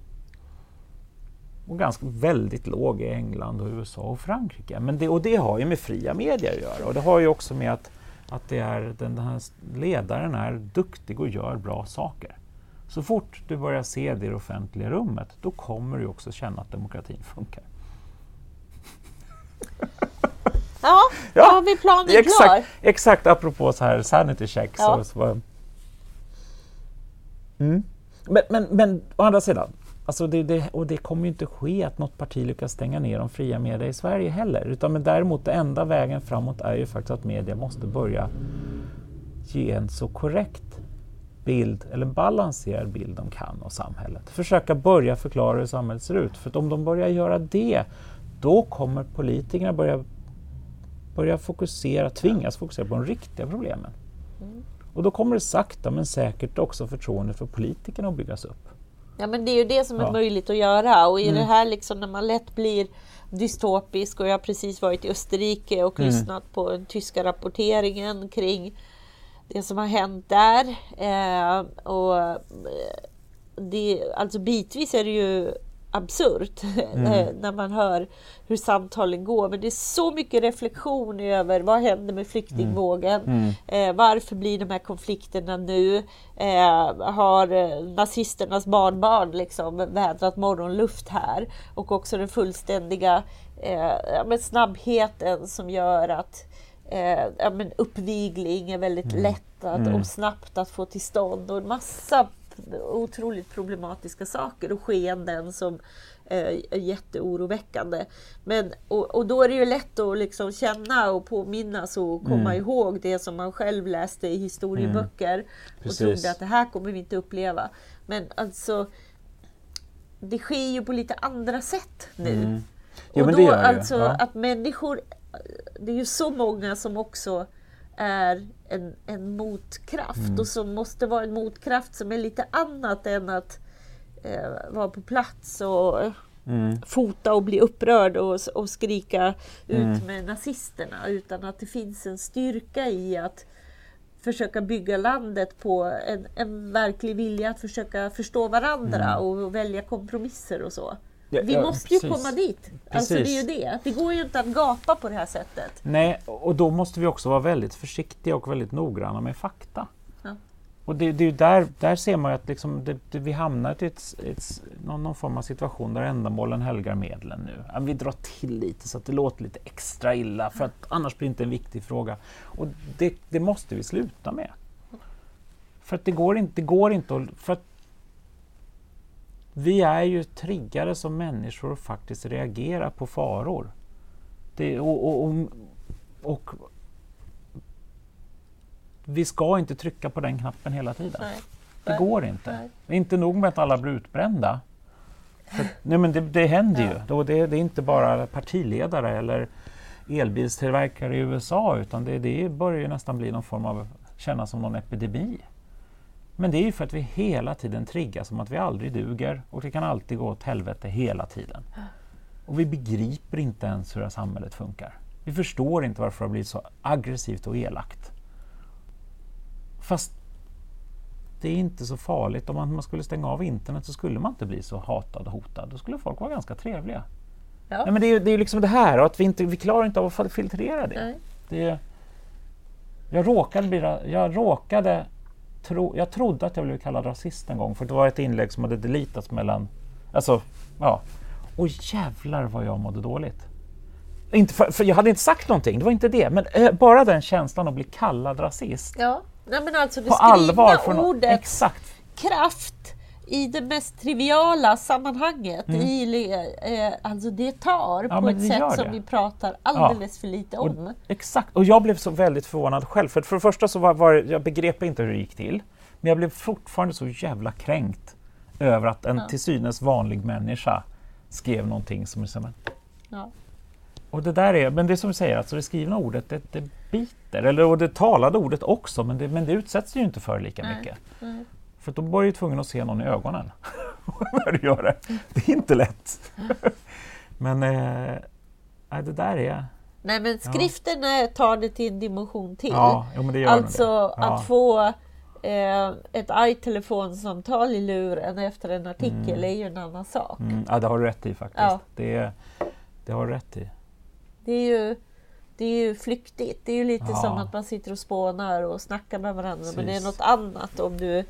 Och ganska väldigt låg i England, och USA och Frankrike. Men det, och det har ju med fria medier att göra. Och det har ju också med att, att det är, den, den här ledaren är duktig och gör bra saker. Så fort du börjar se det i det offentliga rummet, då kommer du också känna att demokratin funkar. Ja, då har vi planen klar. exakt, exakt apropå så här sanity check. Ja. Så, så, mm. men, men, men å andra sidan, alltså det, det, och det kommer ju inte ske att något parti lyckas stänga ner de fria media i Sverige heller. Utan men däremot, den enda vägen framåt är ju faktiskt att media måste börja ge en så korrekt bild, eller balanserad bild de kan av samhället. Försöka börja förklara hur samhället ser ut. För om de börjar göra det, då kommer politikerna börja börja fokusera, tvingas fokusera på de riktiga problemen. Och då kommer det sakta men säkert också förtroendet för politikerna att byggas upp. Ja, men det är ju det som är Ja. möjligt att göra. Och i Mm. det här liksom när man lätt blir dystopisk och jag har precis varit i Österrike och Mm. lyssnat på den tyska rapporteringen kring det som har hänt där. Eh, och eh, det, alltså bitvis är det ju absurt Mm. när man hör hur samtalen går. Men det är så mycket reflektion över vad händer med flyktingvågen? Mm. Eh, varför blir de här konflikterna nu? Eh, har eh, nazisternas barnbarn liksom vädrat morgonluft här? Och också den fullständiga eh, snabbheten som gör att eh, ja, uppvigling är väldigt lätt att, Mm. och snabbt att få till stånd och en massa otroligt problematiska saker och skeenden som eh, är jätteoroväckande. Men, och, och då är det ju lätt att liksom känna och påminnas och komma Mm. ihåg det som man själv läste i historieböcker och Precis. trodde att det här kommer vi inte uppleva. Men alltså det sker ju på lite andra sätt nu. Mm. Jo, och då det ju. alltså Ja. att människor, det är ju så många som också är en, en motkraft Mm. och som måste vara en motkraft som är lite annat än att eh, vara på plats och Mm. fota och bli upprörd och, och skrika ut Mm. med nazisterna utan att det finns en styrka i att försöka bygga landet på en, en verklig vilja att försöka förstå varandra och välja kompromisser och så. Ja, Vi ja, måste ju precis. komma dit. Alltså det är ju det. Det går ju inte att gapa på det här sättet. Nej, och då måste vi också vara väldigt försiktiga och väldigt noggranna med fakta. Ja. Och det, det är ju där, där ser man ju att liksom det, det, vi hamnar i ett, ett, någon, någon form av situation där ändamålen helgar medlen nu. Ja, vi drar till lite så att det låter lite extra illa för att annars blir det inte en viktig fråga. Och det, det måste vi sluta med. För att det går inte, det går inte att... För att vi är ju triggade som människor att faktiskt reagera på faror. Det, och, och, och, och vi ska inte trycka på den knappen hela tiden. Nej. Det går inte. Nej. Inte nog med att alla blir utbrända. För, nej men det, det händer ju. Då det, det är inte bara partiledare eller elbilstillverkare i USA utan det, det börjar ju nästan bli någon form av, kännas som någon epidemi. Men det är ju för att vi hela tiden triggas som att vi aldrig duger och det kan alltid gå åt helvete hela tiden. Och vi begriper inte ens hur det här samhället funkar. Vi förstår inte varför det har blivit så aggressivt och elakt. Fast det är inte så farligt. Om man, skulle stänga av internet så skulle man inte bli så hatad och hotad. Då skulle folk vara ganska trevliga. Ja. Nej, men det är ju det är liksom det här att vi, inte, vi klarar inte av att filtrera det. Nej. det jag, råkade bli, jag råkade tro, jag trodde att jag blev kallad rasist en gång för det var ett inlägg som hade deletats mellan... Alltså, ja. Och jävlar vad jag mådde dåligt. Inte för, för jag hade inte sagt någonting, det var inte det. Men eh, bara den känslan att bli kallad rasist. Ja, Nej, men alltså det skrivna allvar. Från, ordet exakt. kraft i det mest triviala sammanhanget. I, eh, alltså det tar Mm. Ja, på ett sätt som vi pratar alldeles för lite Och, om. exakt, och jag blev så väldigt förvånad själv. För, för det första så var, var jag begrep inte hur det gick till. Men jag blev fortfarande så jävla kränkt över att en Ja. till synes vanlig människa skrev någonting som som Ja. Och det där är, men det är som du säger, alltså det skrivna ordet det, det biter, eller och det talade ordet också, men det, men det utsätts ju inte för lika Nej. mycket. Mm. För då var du ju tvungen att se någon i ögonen när du gör det. Det är inte lätt. men eh, det där är... Nej men skriften eh, tar det till en dimension till. Ja, jo, alltså. Ja. att få eh, ett iTelefonsamtal i luren efter en artikel är ju en annan sak. Mm, ja, det har du rätt i faktiskt. Ja. Det, det har du rätt i. Det är ju det är ju flyktigt. Det är ju lite Ja. som att man sitter och spånar och snackar med varandra. Men det är Precis. något annat om du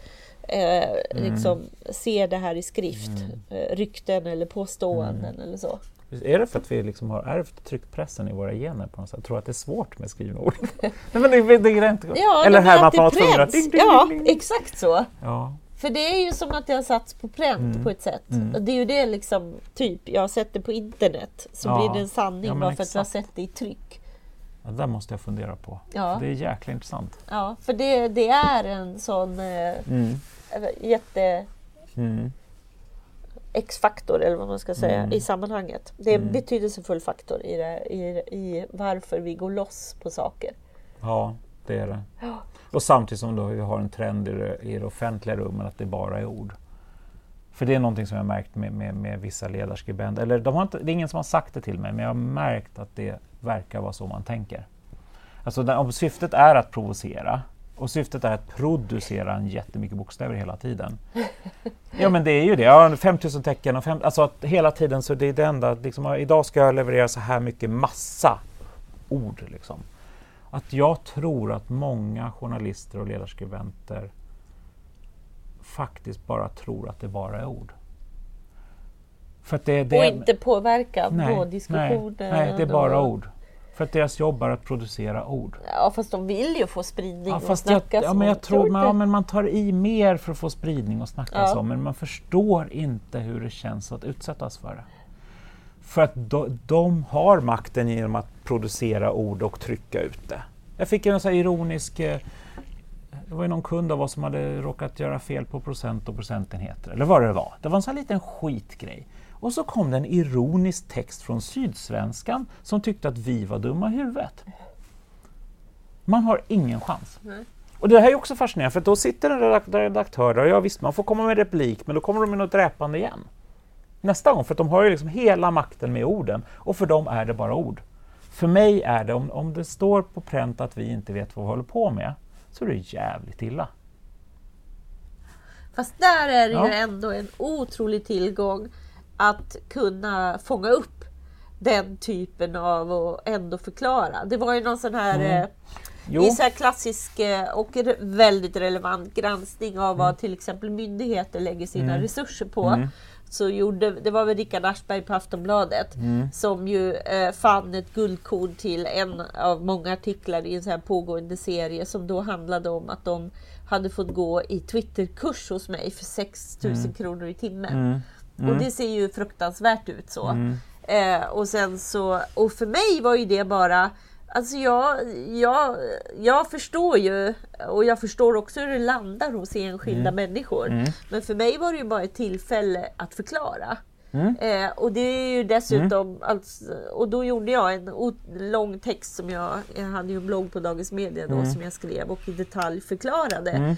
eh, Mm. liksom ser det här i skrift. Eh, rykten eller påståenden Mm. eller så. Är det för att vi liksom har ärvt tryckpressen i våra gener på något sätt? Jag tror att det är svårt med skrivna ord. Nej, men det, det är inte... Ja, Eller här man var tvungen att... pränts. Ding, ding, Ja, ding, exakt så. Ja. För det är ju som att det har satts på pränt Mm. på ett sätt. Mm. Och det är ju det liksom, typ, jag har sett det på internet. Så Ja. blir det en sanning Ja, bara för att jag har exakt. sett det i tryck. Ja, det där måste jag fundera på. Ja. Det är jäkla intressant. Ja, för det, det är en sån eh, Mm. Jätte Mm. X-faktor eller vad man ska säga Mm. i sammanhanget. Det är en Mm. betydelsefull faktor i, det, i, i varför vi går loss på saker. Ja, det är det. Ja. Och samtidigt som då vi har en trend i det, i det offentliga rummet att det bara är ord. För det är någonting som jag märkt med, med, med vissa ledarskribenter. Eller de har inte, det är ingen som har sagt det till mig, men jag har märkt att det verkar vara så man tänker. Alltså där, om syftet är att provocera och syftet är att producera en jättemycket bokstäver hela tiden. Ja men det är ju det, ja, 5000 tecken och fem, alltså att hela tiden så det är det enda, liksom, idag ska jag leverera så här mycket massa ord. Liksom. Att jag tror att många journalister och ledarskribenter faktiskt bara tror att det bara är ord. För det, det Och inte påverka nej, på nej, diskussionen. nej, det är bara ord. För att deras jobb är att producera ord. Ja, fast de vill ju få spridning Ja, och fast jag, ja, men jag tror man, inte. ja, men man tar i mer för att få spridning och snacka Ja. så, men man förstår inte hur det känns att utsättas för det. För att de, de har makten genom att producera ord och trycka ut det. Jag fick en så ironisk... eh, Det var ju någon kund av oss som hade råkat göra fel på procent och procentenheter, eller vad det var. Det var en sån här liten skitgrej. Och så kom det en ironisk text från Sydsvenskan som tyckte att vi var dumma i huvudet. Man har ingen chans. Nej. Och det här är också fascinerande för då sitter en redak- redaktör där och ja visst man får komma med replik men då kommer de med något dräpande igen. Nästa gång, för de har ju liksom hela makten med orden och för dem är det bara ord. För mig är det, om, om det står på pränt att vi inte vet vad vi håller på med, så är det jävligt illa. Fast där är det Ja. ju ändå en otrolig tillgång att kunna fånga upp den typen av och ändå förklara. Det var ju någon sån här Mm. eh, Jo, så här klassisk eh, och väldigt relevant granskning av vad till exempel myndigheter lägger sina Mm. resurser på. Mm. Så gjorde, det var väl Rickard Aschberg på Aftonbladet Mm. som ju eh, fann ett guldkord till en av många artiklar i en så här pågående serie som då handlade om att de hade fått gå i Twitterkurs hos mig för 6 000 kronor i timmen. Mm. Och det ser ju fruktansvärt ut så. Mm. Eh, och sen så, och för mig var ju det bara Alltså jag, jag, jag förstår ju och jag förstår också hur det landar hos enskilda människor. Mm. Men för mig var det ju bara ett tillfälle att förklara. Mm. Eh, och det är ju dessutom, alltså, och då gjorde jag en lång text som jag, jag hade ju en blogg på Dagens Media då Mm. som jag skrev och i detalj förklarade Mm.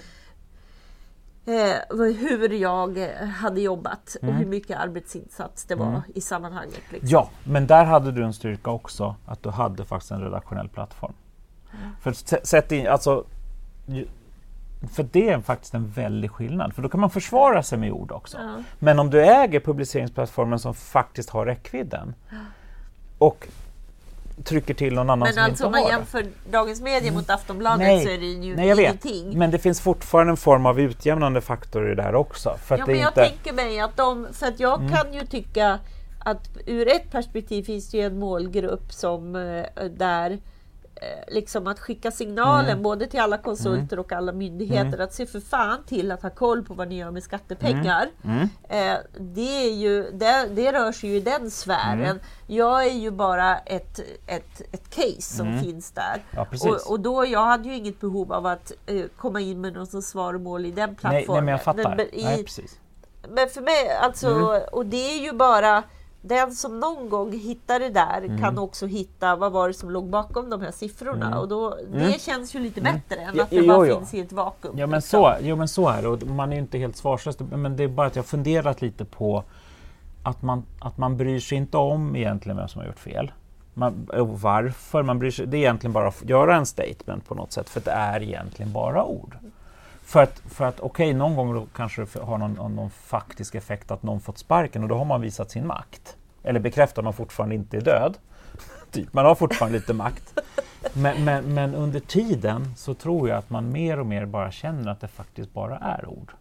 Hur jag eh, hade jobbat Mm. och hur mycket arbetsinsats det var i sammanhanget. Liksom. Ja, men där hade du en styrka också, att du hade faktiskt en redaktionell plattform. För, sä- sätt in, alltså, för det är faktiskt en väldig skillnad, för då kan man försvara sig med ord också. Ja. Men om du äger publiceringsplattformen som faktiskt har räckvidden och trycker till någon annan Men som alltså om inte man har jämför Dagens Media mot Aftonbladet Nej. så är det ju Nej, jag vet. ingenting. Men det finns fortfarande en form av utjämnande faktor i det där också. För att Ja, det men jag inte... Mm. tänker mig att de, för att jag kan ju tycka att ur ett perspektiv finns det ju en målgrupp som eh, där liksom att skicka signalen Mm. både till alla konsulter och alla myndigheter att se för fan till att ha koll på vad ni gör med skattepengar. Mm. Eh, det, är ju, det, det rör sig ju i den sfären. Mm. Jag är ju bara ett, ett, ett case som finns där. Mm. Ja, och, och då, jag hade ju inget behov av att eh, komma in med något svaromål i den Nej, plattformen. nej, men jag fattar. Men i, Nej, precis. men för mig, alltså, Mm. och det är ju bara den som någon gång hittar det där Mm. kan också hitta vad var det som låg bakom de här siffrorna. Och då, det känns ju lite bättre än Mm. Att det jo, bara jo. finns i ett vakuum. Ja men, liksom. så, jo men så är det och man är ju inte helt svarslös. Men det är bara att jag funderat lite på att man, att man bryr sig inte om egentligen vem som har gjort fel. Man, och varför? Man bryr sig, det är egentligen bara att göra en statement på något sätt för det är egentligen bara ord. För att, för att okej, någon gång då kanske det har någon, någon faktisk effekt att någon fått sparken och då har man visat sin makt. Eller bekräftar man fortfarande inte är död. Typ, man har fortfarande lite makt. Men, men, men under tiden så tror jag att man mer och mer bara känner att det faktiskt bara är ord.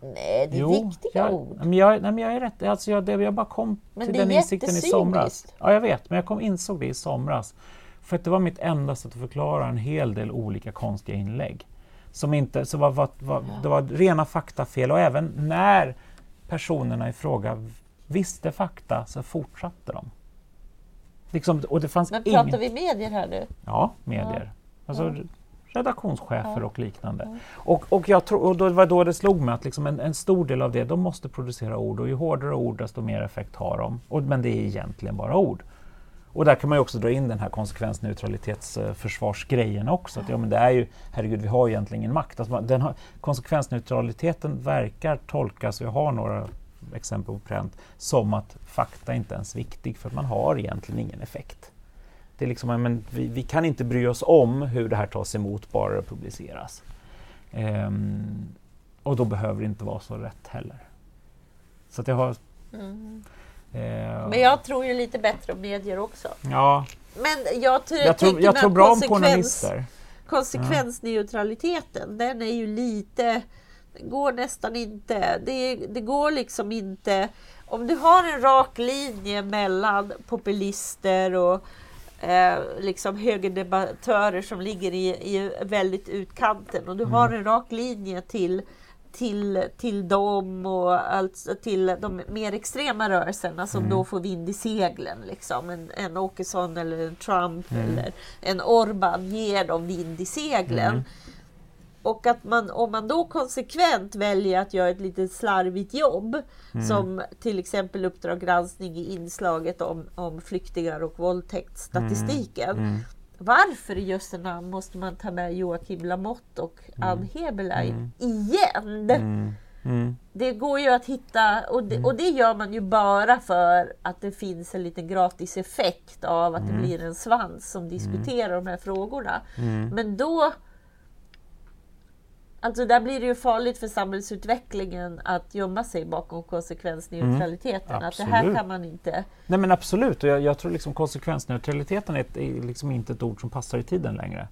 Nej, det är viktiga jag, ord. Men jag, nej, men jag är rätt. Alltså jag, jag bara kom Men till den insikten i somras. Ja, jag vet, men jag kom, insåg det i somras. För att det var mitt enda sätt att förklara en hel del olika konstiga inlägg. Som inte, så var, var, var, Det var rena faktafel och även när personerna i fråga visste fakta så fortsatte de. Liksom, och det fanns Men ingen... pratar vi medier här nu? Ja, medier. Alltså redaktionschefer och liknande. Och, och, jag tror, och då var då det slog mig att liksom en, en stor del av det, de måste producera ord och ju hårdare ord desto mer effekt har de. Och, men det är egentligen bara ord. Och där kan man ju också dra in den här konsekvensneutralitetsförsvarsgrejen också. Att, ja, men det är ju, herregud, vi har egentligen ingen makt. Alltså, den har, konsekvensneutraliteten verkar tolkas, och jag har några exempel på pränt, som att fakta inte ens är viktig för man har egentligen ingen effekt. Det är liksom, men vi, vi kan inte bry oss om hur det här tas emot bara det publiceras. Ehm, och då behöver det inte vara så rätt heller. Så att jag har... Mm. Men jag tror ju lite bättre om medier också. ja, Men jag, jag tror, jag tror bra om journalister. konsekvensneutraliteten, den är ju lite... Går nästan inte... Det, det går liksom inte... Om du har en rak linje mellan populister och eh, liksom högerdebattörer som ligger i, i väldigt utkanten och du har Mm. en rak linje till till, till dem och alltså till de mer extrema rörelserna som Mm. då får vind i seglen. Liksom. En, en Åkesson eller en Trump Mm. eller en Orban ger dem vind i seglen. Mm. Och att man, om man då konsekvent väljer att göra ett lite slarvigt jobb, Mm. som till exempel Uppdrag granskning i inslaget om, om flyktingar och våldtäktsstatistiken. Mm. Varför i jösse namn måste man ta med Joakim Lamotte och Ann Heberlein igen? Mm. Mm. Det går ju att hitta, och det, och det gör man ju bara för att det finns en liten gratis effekt av att det blir en svans som diskuterar de här frågorna. Mm. Men då... Alltså där blir det ju farligt för samhällsutvecklingen att gömma sig bakom konsekvensneutraliteten. Att det här kan man inte... Nej men absolut, och jag, jag tror liksom konsekvensneutraliteten är, ett, är liksom inte ett ord som passar i tiden längre.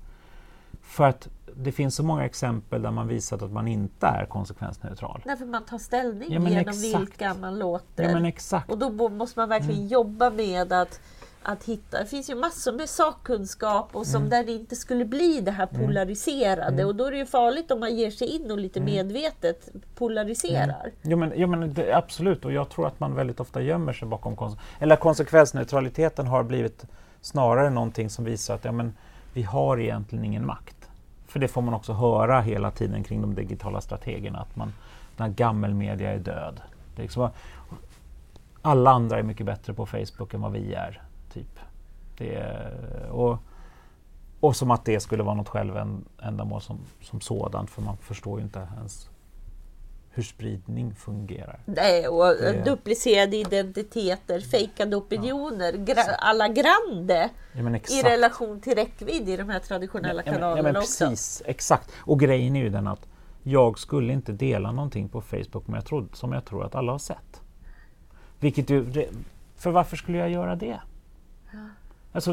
För att det finns så många exempel där man visat att man inte är konsekvensneutral. Därför man tar ställning Ja, genom exakt. vilka man låter. Ja men exakt. Och då måste man verkligen Mm. jobba med att, att hitta. Det finns ju massor med sakkunskap och Mm. som där det inte skulle bli det här polariserade. Och då är det ju farligt om man ger sig in och lite Mm. medvetet polariserar. Jo men, jo, men det, absolut, och jag tror att man väldigt ofta gömmer sig bakom konse- eller konsekvensneutraliteten har blivit snarare någonting som visar att ja, men, vi har egentligen ingen makt. För det får man också höra hela tiden kring de digitala strategerna, att man, den här gammelmedia är död. Det är liksom, alla andra är mycket bättre på Facebook än vad vi är. Typ. Det är, och, och som att det skulle vara något självändamål som, som sådant, för man förstår ju inte ens hur spridning fungerar. Nej, och Det- duplicerade identiteter, fejkade opinioner, gra- alla grande Ja, i relation till räckvidd i de här traditionella ja, kanalerna ja, men också. precis, exakt. Och grejen är ju den att jag skulle inte dela någonting på Facebook men jag trodde, som jag tror att alla har sett. Vilket ju, för varför skulle jag göra det? Alltså,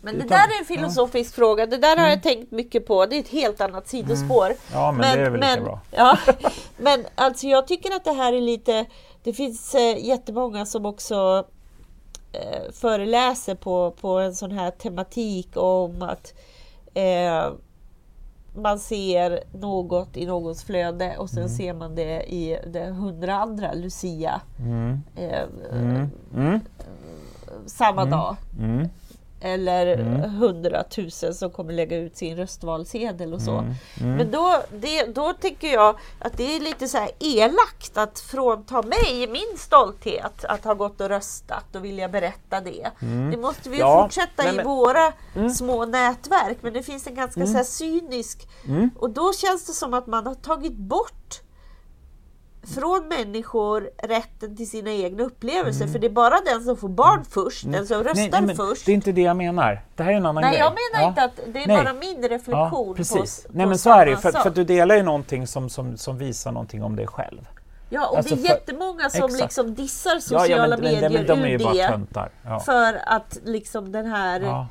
Men det Utan- där är en filosofisk fråga. Det där har Mm. jag tänkt mycket på. Det är ett helt annat sidospår. Ja, men, det är väl lika men, bra. Ja, men alltså jag tycker att det här är lite... Det finns eh, jättemånga som också eh, föreläser på, på en sån här tematik om att eh, man ser något i någons flöde och sen ser man det i det hundra andra Lucia Mm. eh, Mm. Mm. samma dag. Mm. Eller Mm. hundratusen som kommer lägga ut sin röstvalsedel och så. Mm. Mm. Men då, det, då tycker jag att det är lite så här elakt att frånta mig min stolthet att ha gått och röstat och vilja berätta det. Det måste vi Ja, fortsätta nej, i men- våra Mm. små nätverk. Men det finns en ganska så cynisk... Mm. Och då känns det som att man har tagit bort från människor rätten till sina egna upplevelser. För det är bara den som får barn först, den som röstar Mm. Nej, nej, men först. Det är inte det jag menar. Det här är en annan Nej, grej. jag menar Ja. inte att det är Nej. bara min reflektion Ja, precis. på, Nej, men så är det För, för du delar ju någonting som, som, som visar någonting om dig själv. Ja, och Alltså det är för- jättemånga som exakt. liksom dissar Ja, sociala ja, men, medier men, men de ur det. Ja. För att liksom den här, Ja.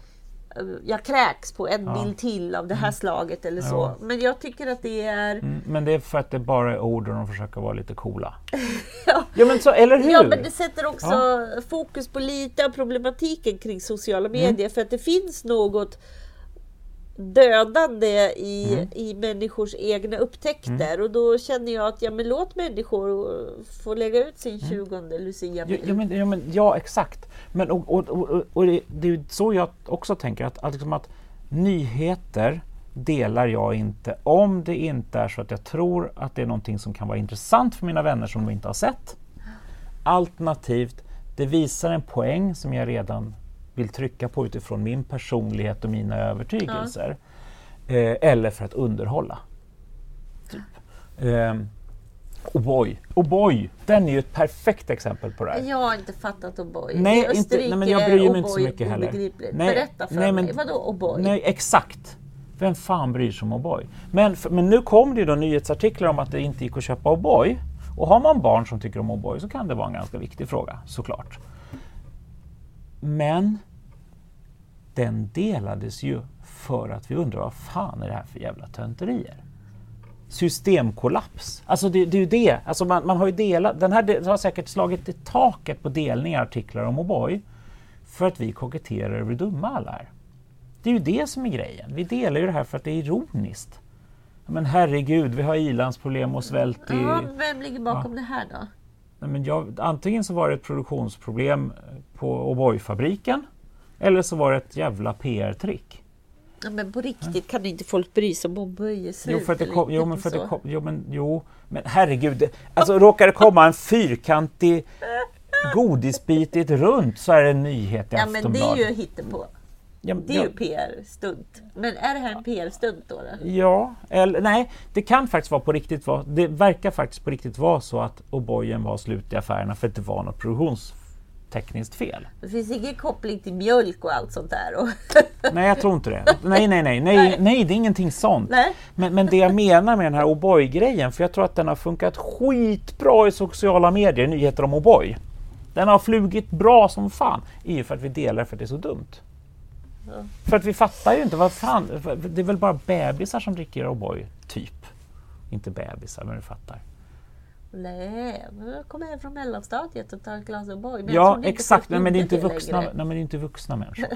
Jag kräks på en Ja. Mm. bild till av det här slaget eller så. Ja. Men jag tycker att det är... Mm, Men det är för att det bara är ord och de försöker vara lite coola. Ja. Ja men så, eller hur? Ja, men det sätter också fokus på lite av problematiken kring sociala Mm. medier. För att det finns något dödande i, Mm. i människors egna upptäckter. Och då känner jag att ja, men låt människor få lägga ut sin 20 lucia Mm. Ja, ja, men, ja, men, ja exakt. Men, och, och, och, och det, det är så jag också tänker att, att, liksom att nyheter delar jag inte om det inte är så att jag tror att det är någonting som kan vara intressant för mina vänner som de inte har sett. Alternativt, det visar en poäng som jag redan vill trycka på utifrån min personlighet och mina övertygelser. Eh, eller för att underhålla. Typ. Ehm, O'boy, O'boy, den är ju ett perfekt exempel på det här. Jag har inte fattat O'boy. Nej, I inte- nej, men jag bryr mig inte så mycket heller. Nej, Berätta för nej, men- mig. Vadå O'boy? Nej, exakt. Vem fan bryr sig om O'boy? Men, men nu kom det ju då nyhetsartiklar om att det inte gick att köpa O'boy. Och har man barn som tycker om O'boy så kan det vara en ganska viktig fråga, såklart. Men den delades ju för att vi undrar vad fan är det här för jävla tönterier? Systemkollaps. Alltså det, det är ju det. Alltså man, man har ju delat, den här de- har säkert slagit i taket på delningar artiklar om O'boy för att vi koketterar över hur dumma alla är. Det är ju det som är grejen. Vi delar ju det här för att det är ironiskt. Men herregud, vi har ilandsproblem och svält i... Ja, vem ligger bakom det här då? Nej, men jag, antingen så var det ett produktionsproblem på O'boy-fabriken eller så var det ett jävla PR-trick. Ja, men på riktigt kan inte folk bry sig om slut Jo, för att det kom, jo, men för att det kom, jo, men, jo, men herregud. Alltså råkar det komma en fyrkantig godisbit i ett runt så är det en nyhet i Ja men det är Aftonbladet. ju hittepå. Ja, Det är ja, ju PR-stunt. Men är det här en PR-stunt då? då? Ja, eller nej, det kan faktiskt vara på riktigt vara, det verkar faktiskt på riktigt vara så att O'boyen var slut i affärerna för att det var något produktionstekniskt fel. Det finns ingen koppling till mjölk och allt sånt där. Och Nej, jag tror inte det. Nej, nej, nej, nej, nej det är ingenting sånt. Nej. Men, men det jag menar med den här O'boy-grejen, för jag tror att den har funkat skitbra i sociala medier, nyheter om O'boy. Den har flugit bra som fan, är ju för att vi delar för att det är så dumt. För att vi fattar ju inte, vad fan, det är väl bara bebisar som dricker O'boy, typ. Inte bebisar, men du fattar. Nej, men jag kommer hem från mellanstadiet och tar ett glas O'boy. Ja, exakt, men, det är inte vuxna, nej, men det är inte vuxna människor.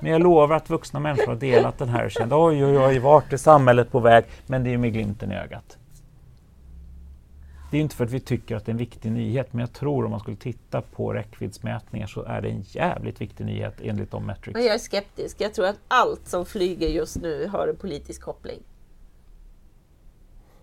Men jag lovar att vuxna människor har delat den här och känt oj, oj, oj, vart är samhället på väg? Men det är ju med glimten i ögat. Det är inte för att vi tycker att det är en viktig nyhet, men jag tror om man skulle titta på räckviddsmätningar så är det en jävligt viktig nyhet enligt de metrics. Men jag är skeptisk. Jag tror att allt som flyger just nu har en politisk koppling.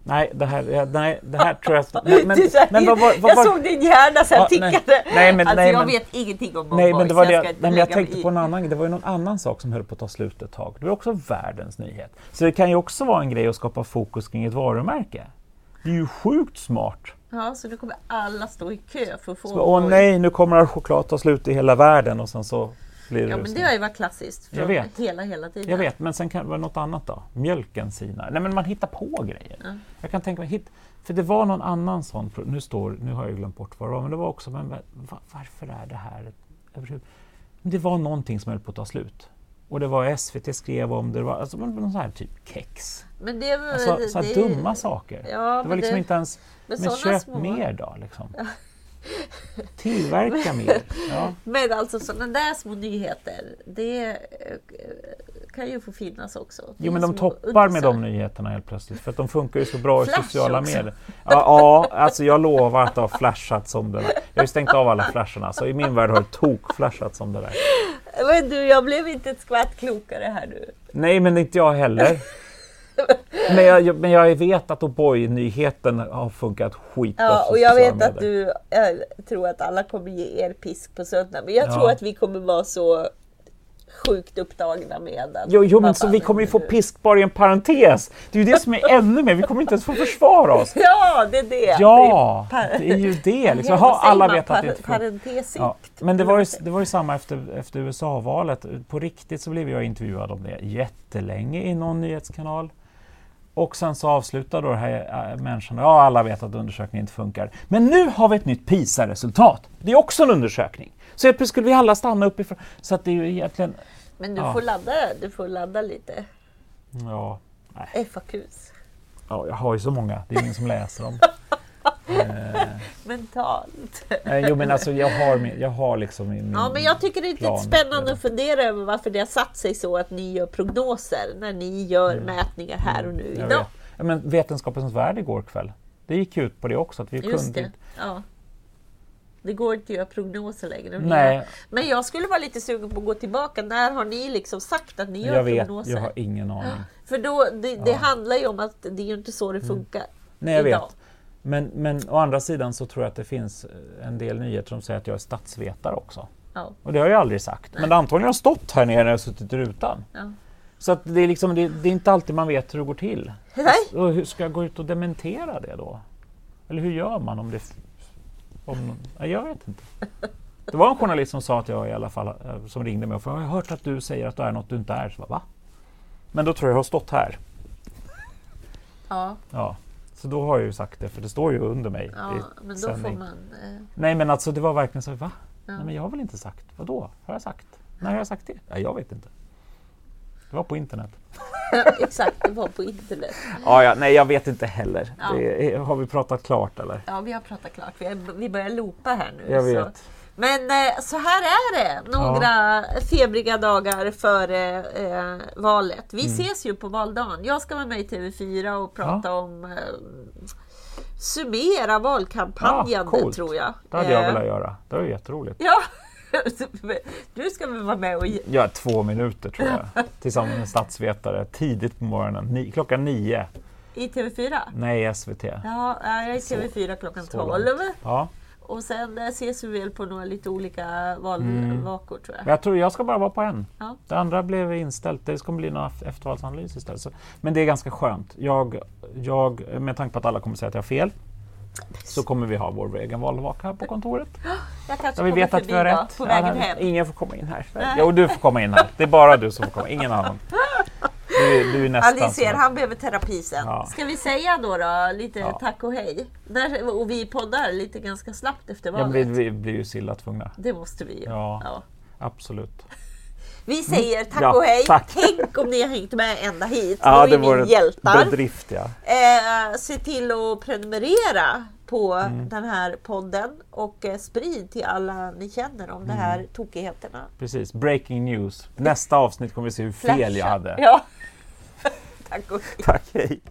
Nej, det här, nej, det här tror jag... Men, men, men vad, vad, vad, jag såg din hjärna så här Ja, nej. tickade. Nej, men- alltså, nej, jag men- vet ingenting om Nej, men det var det, jag jag, nej, men jag tänkte på en annan Det var ju någon annan sak som höll på att ta slut ett tag. Det var också världens nyhet. Så det kan ju också vara en grej att skapa fokus kring ett varumärke. Det är ju sjukt smart. Ja, så nu kommer alla stå i kö för att få Så, Åh nej, nu kommer all choklad ta slut i hela världen och sen så blir det Ja, men det har ju varit klassiskt Jag vet. hela, hela tiden. Jag vet, men sen kan det vara något annat då. Mjölken sinar. Nej men man hittar på grejer. Ja. Jag kan tänka mig, hit, för det var någon annan sån, nu, står, nu har jag glömt bort vad det var, men det var också, men va, varför är det här Det var någonting som höll på att ta slut. Och det var SVT skrev om det, det var alltså, någon sån här typ kex. Men det, Alltså, så här det, dumma saker. Ja, det var men liksom det- inte ens, men men, köp små- mer då liksom. Tillverka mer. Ja. Men alltså sådana där små nyheter, det eh, kan ju få finnas också. Det Jo men de toppar med de nyheterna helt plötsligt för att de funkar ju så bra i Flash sociala också. medier. Ja, ja, alltså jag lovar att det har flashat som det där. Jag har ju stängt av alla flasharna så i min värld har det tok-flashat som det där. Men du, jag blev inte ett skvatt klokare här nu. Nej men inte jag heller. Men jag, men jag vet att O'boy-nyheten har funkat skitbra Ja, och jag vet att du jag tror att alla kommer ge er pisk på söndag. Men jag Ja. tror att vi kommer vara så sjukt upptagna med att... Jo, jo men så vi kommer ju få pisk bara i en parentes. Det är ju det som är ännu mer, vi kommer inte ens få försvara oss. Ja, det är det! Ja, Det är det är ju det. Liksom. Säger alla vet att det inte funkar. Parentesikt. Ja, men det var, ju, det var ju samma efter, efter USA-valet. På riktigt så blev jag intervjuad om det jättelänge i någon nyhetskanal. Och sen så avslutar då det här äh, människan, ja alla vet att undersökningen inte funkar. Men nu har vi ett nytt PISA-resultat. Det är också en undersökning. Så helt plötsligt skulle vi alla stanna uppifrån. Så att det är ju egentligen, Men du Ja. får ladda, du får ladda lite. ja, nej. FAQs. ja, jag har ju så många, det är ingen som läser dem. eh, Mentalt. nej, jo men alltså jag har, min, jag har liksom min, Ja, men jag tycker det är lite spännande att fundera över varför det har satt sig så att ni gör prognoser när ni gör mätningar här och nu Mm. Jag idag. vet. Ja, men Vetenskapens värld igår kväll, det gick ut på det också. Att vi Just kunde det. Ja. Det går inte att göra prognoser längre. Nej. Men jag skulle vara lite sugen på att gå tillbaka. När har ni liksom sagt att ni gör Jag vet, prognoser? jag har ingen aning. För då, det, det Ja. handlar ju om att det är inte så det funkar. Nej, jag idag. vet. Men, men å andra sidan så tror jag att det finns eh, en del nyheter som säger att jag är statsvetare också. Ja. Och det har jag aldrig sagt. Men antagligen har jag stått här nere när jag suttit i rutan. Ja. Så att det, är liksom, det, det är inte alltid man vet hur det går till. Nej. Och hur ska jag gå ut och dementera det då? Eller hur gör man om det... Om, jag vet inte. Det var en journalist som sa att jag i alla fall, eh, som ringde mig och frågade, jag har hört att du säger att du är något du inte är. Så bara, va? Men då tror jag jag har stått här. Ja, Ja. Så då har jag ju sagt det, för det står ju under mig ja men då får sändning. man... Eh, Nej men alltså det var verkligen så, va? Ja. Nej men jag har väl inte sagt, vadå? Har jag sagt? När har jag sagt det? Nej, jag vet inte. Det var på internet. exakt, det var på internet. Ja, ja, nej jag vet inte heller. Ja. Det har vi pratat klart eller? Ja, vi har pratat klart. Vi, vi börjar loopa här nu. Jag så. vet. Men eh, så här är det, några febriga dagar före eh, valet. Vi Mm. ses ju på valdagen. Jag ska vara med i TV4 och prata om eh, summera valkampanjen Ja, tror jag. Det hade jag Eh, velat göra. Det var jätteroligt. Ja, du ska väl vara med och Ja, två minuter tror jag. Tillsammans med statsvetare tidigt på morgonen. Ni, klockan nio. i TV4. Nej, SVT. Ja, jag är i Så- TV4 klockan så 12. långt. Ja. Och sen eh, ses vi väl på några lite olika Mm. valvakor tror jag. Jag tror jag ska bara vara på en. Ja. Det andra blev inställt. Det ska bli någon eftervalsanalys istället. Så, men det är ganska skönt. Jag, jag, med tanke på att alla kommer säga att jag har fel så kommer vi ha vår egen valvaka här på kontoret. Jag Där vi vet att vi har då, rätt. på Ja, vägen nej, hem. Ingen får komma in här. Nej. Jo, du får komma in här. Det är bara du som får komma, ingen annan. Du, du är Ja, nästan ni ser, han behöver terapi sen. Ja. Ska vi säga då, då lite Ja. tack och hej? När, och vi poddar lite ganska slappt efter Ja, valet. vi, vi blir ju Silla tvungna. Det måste vi ju. Ja. Ja. Absolut. Vi säger tack Ja, och hej. tack. Tänk om ni har hängt med ända hit. Ja, då är det ni vore hjältar. bedrift ja. Eh, se till att prenumerera på Mm. den här podden och eh, sprid till alla ni känner om de här Mm. tokigheterna. Precis. Breaking news. Nästa avsnitt kommer vi se hur fel jag Flasha. hade. Ja. tack och hej. Tack, hej.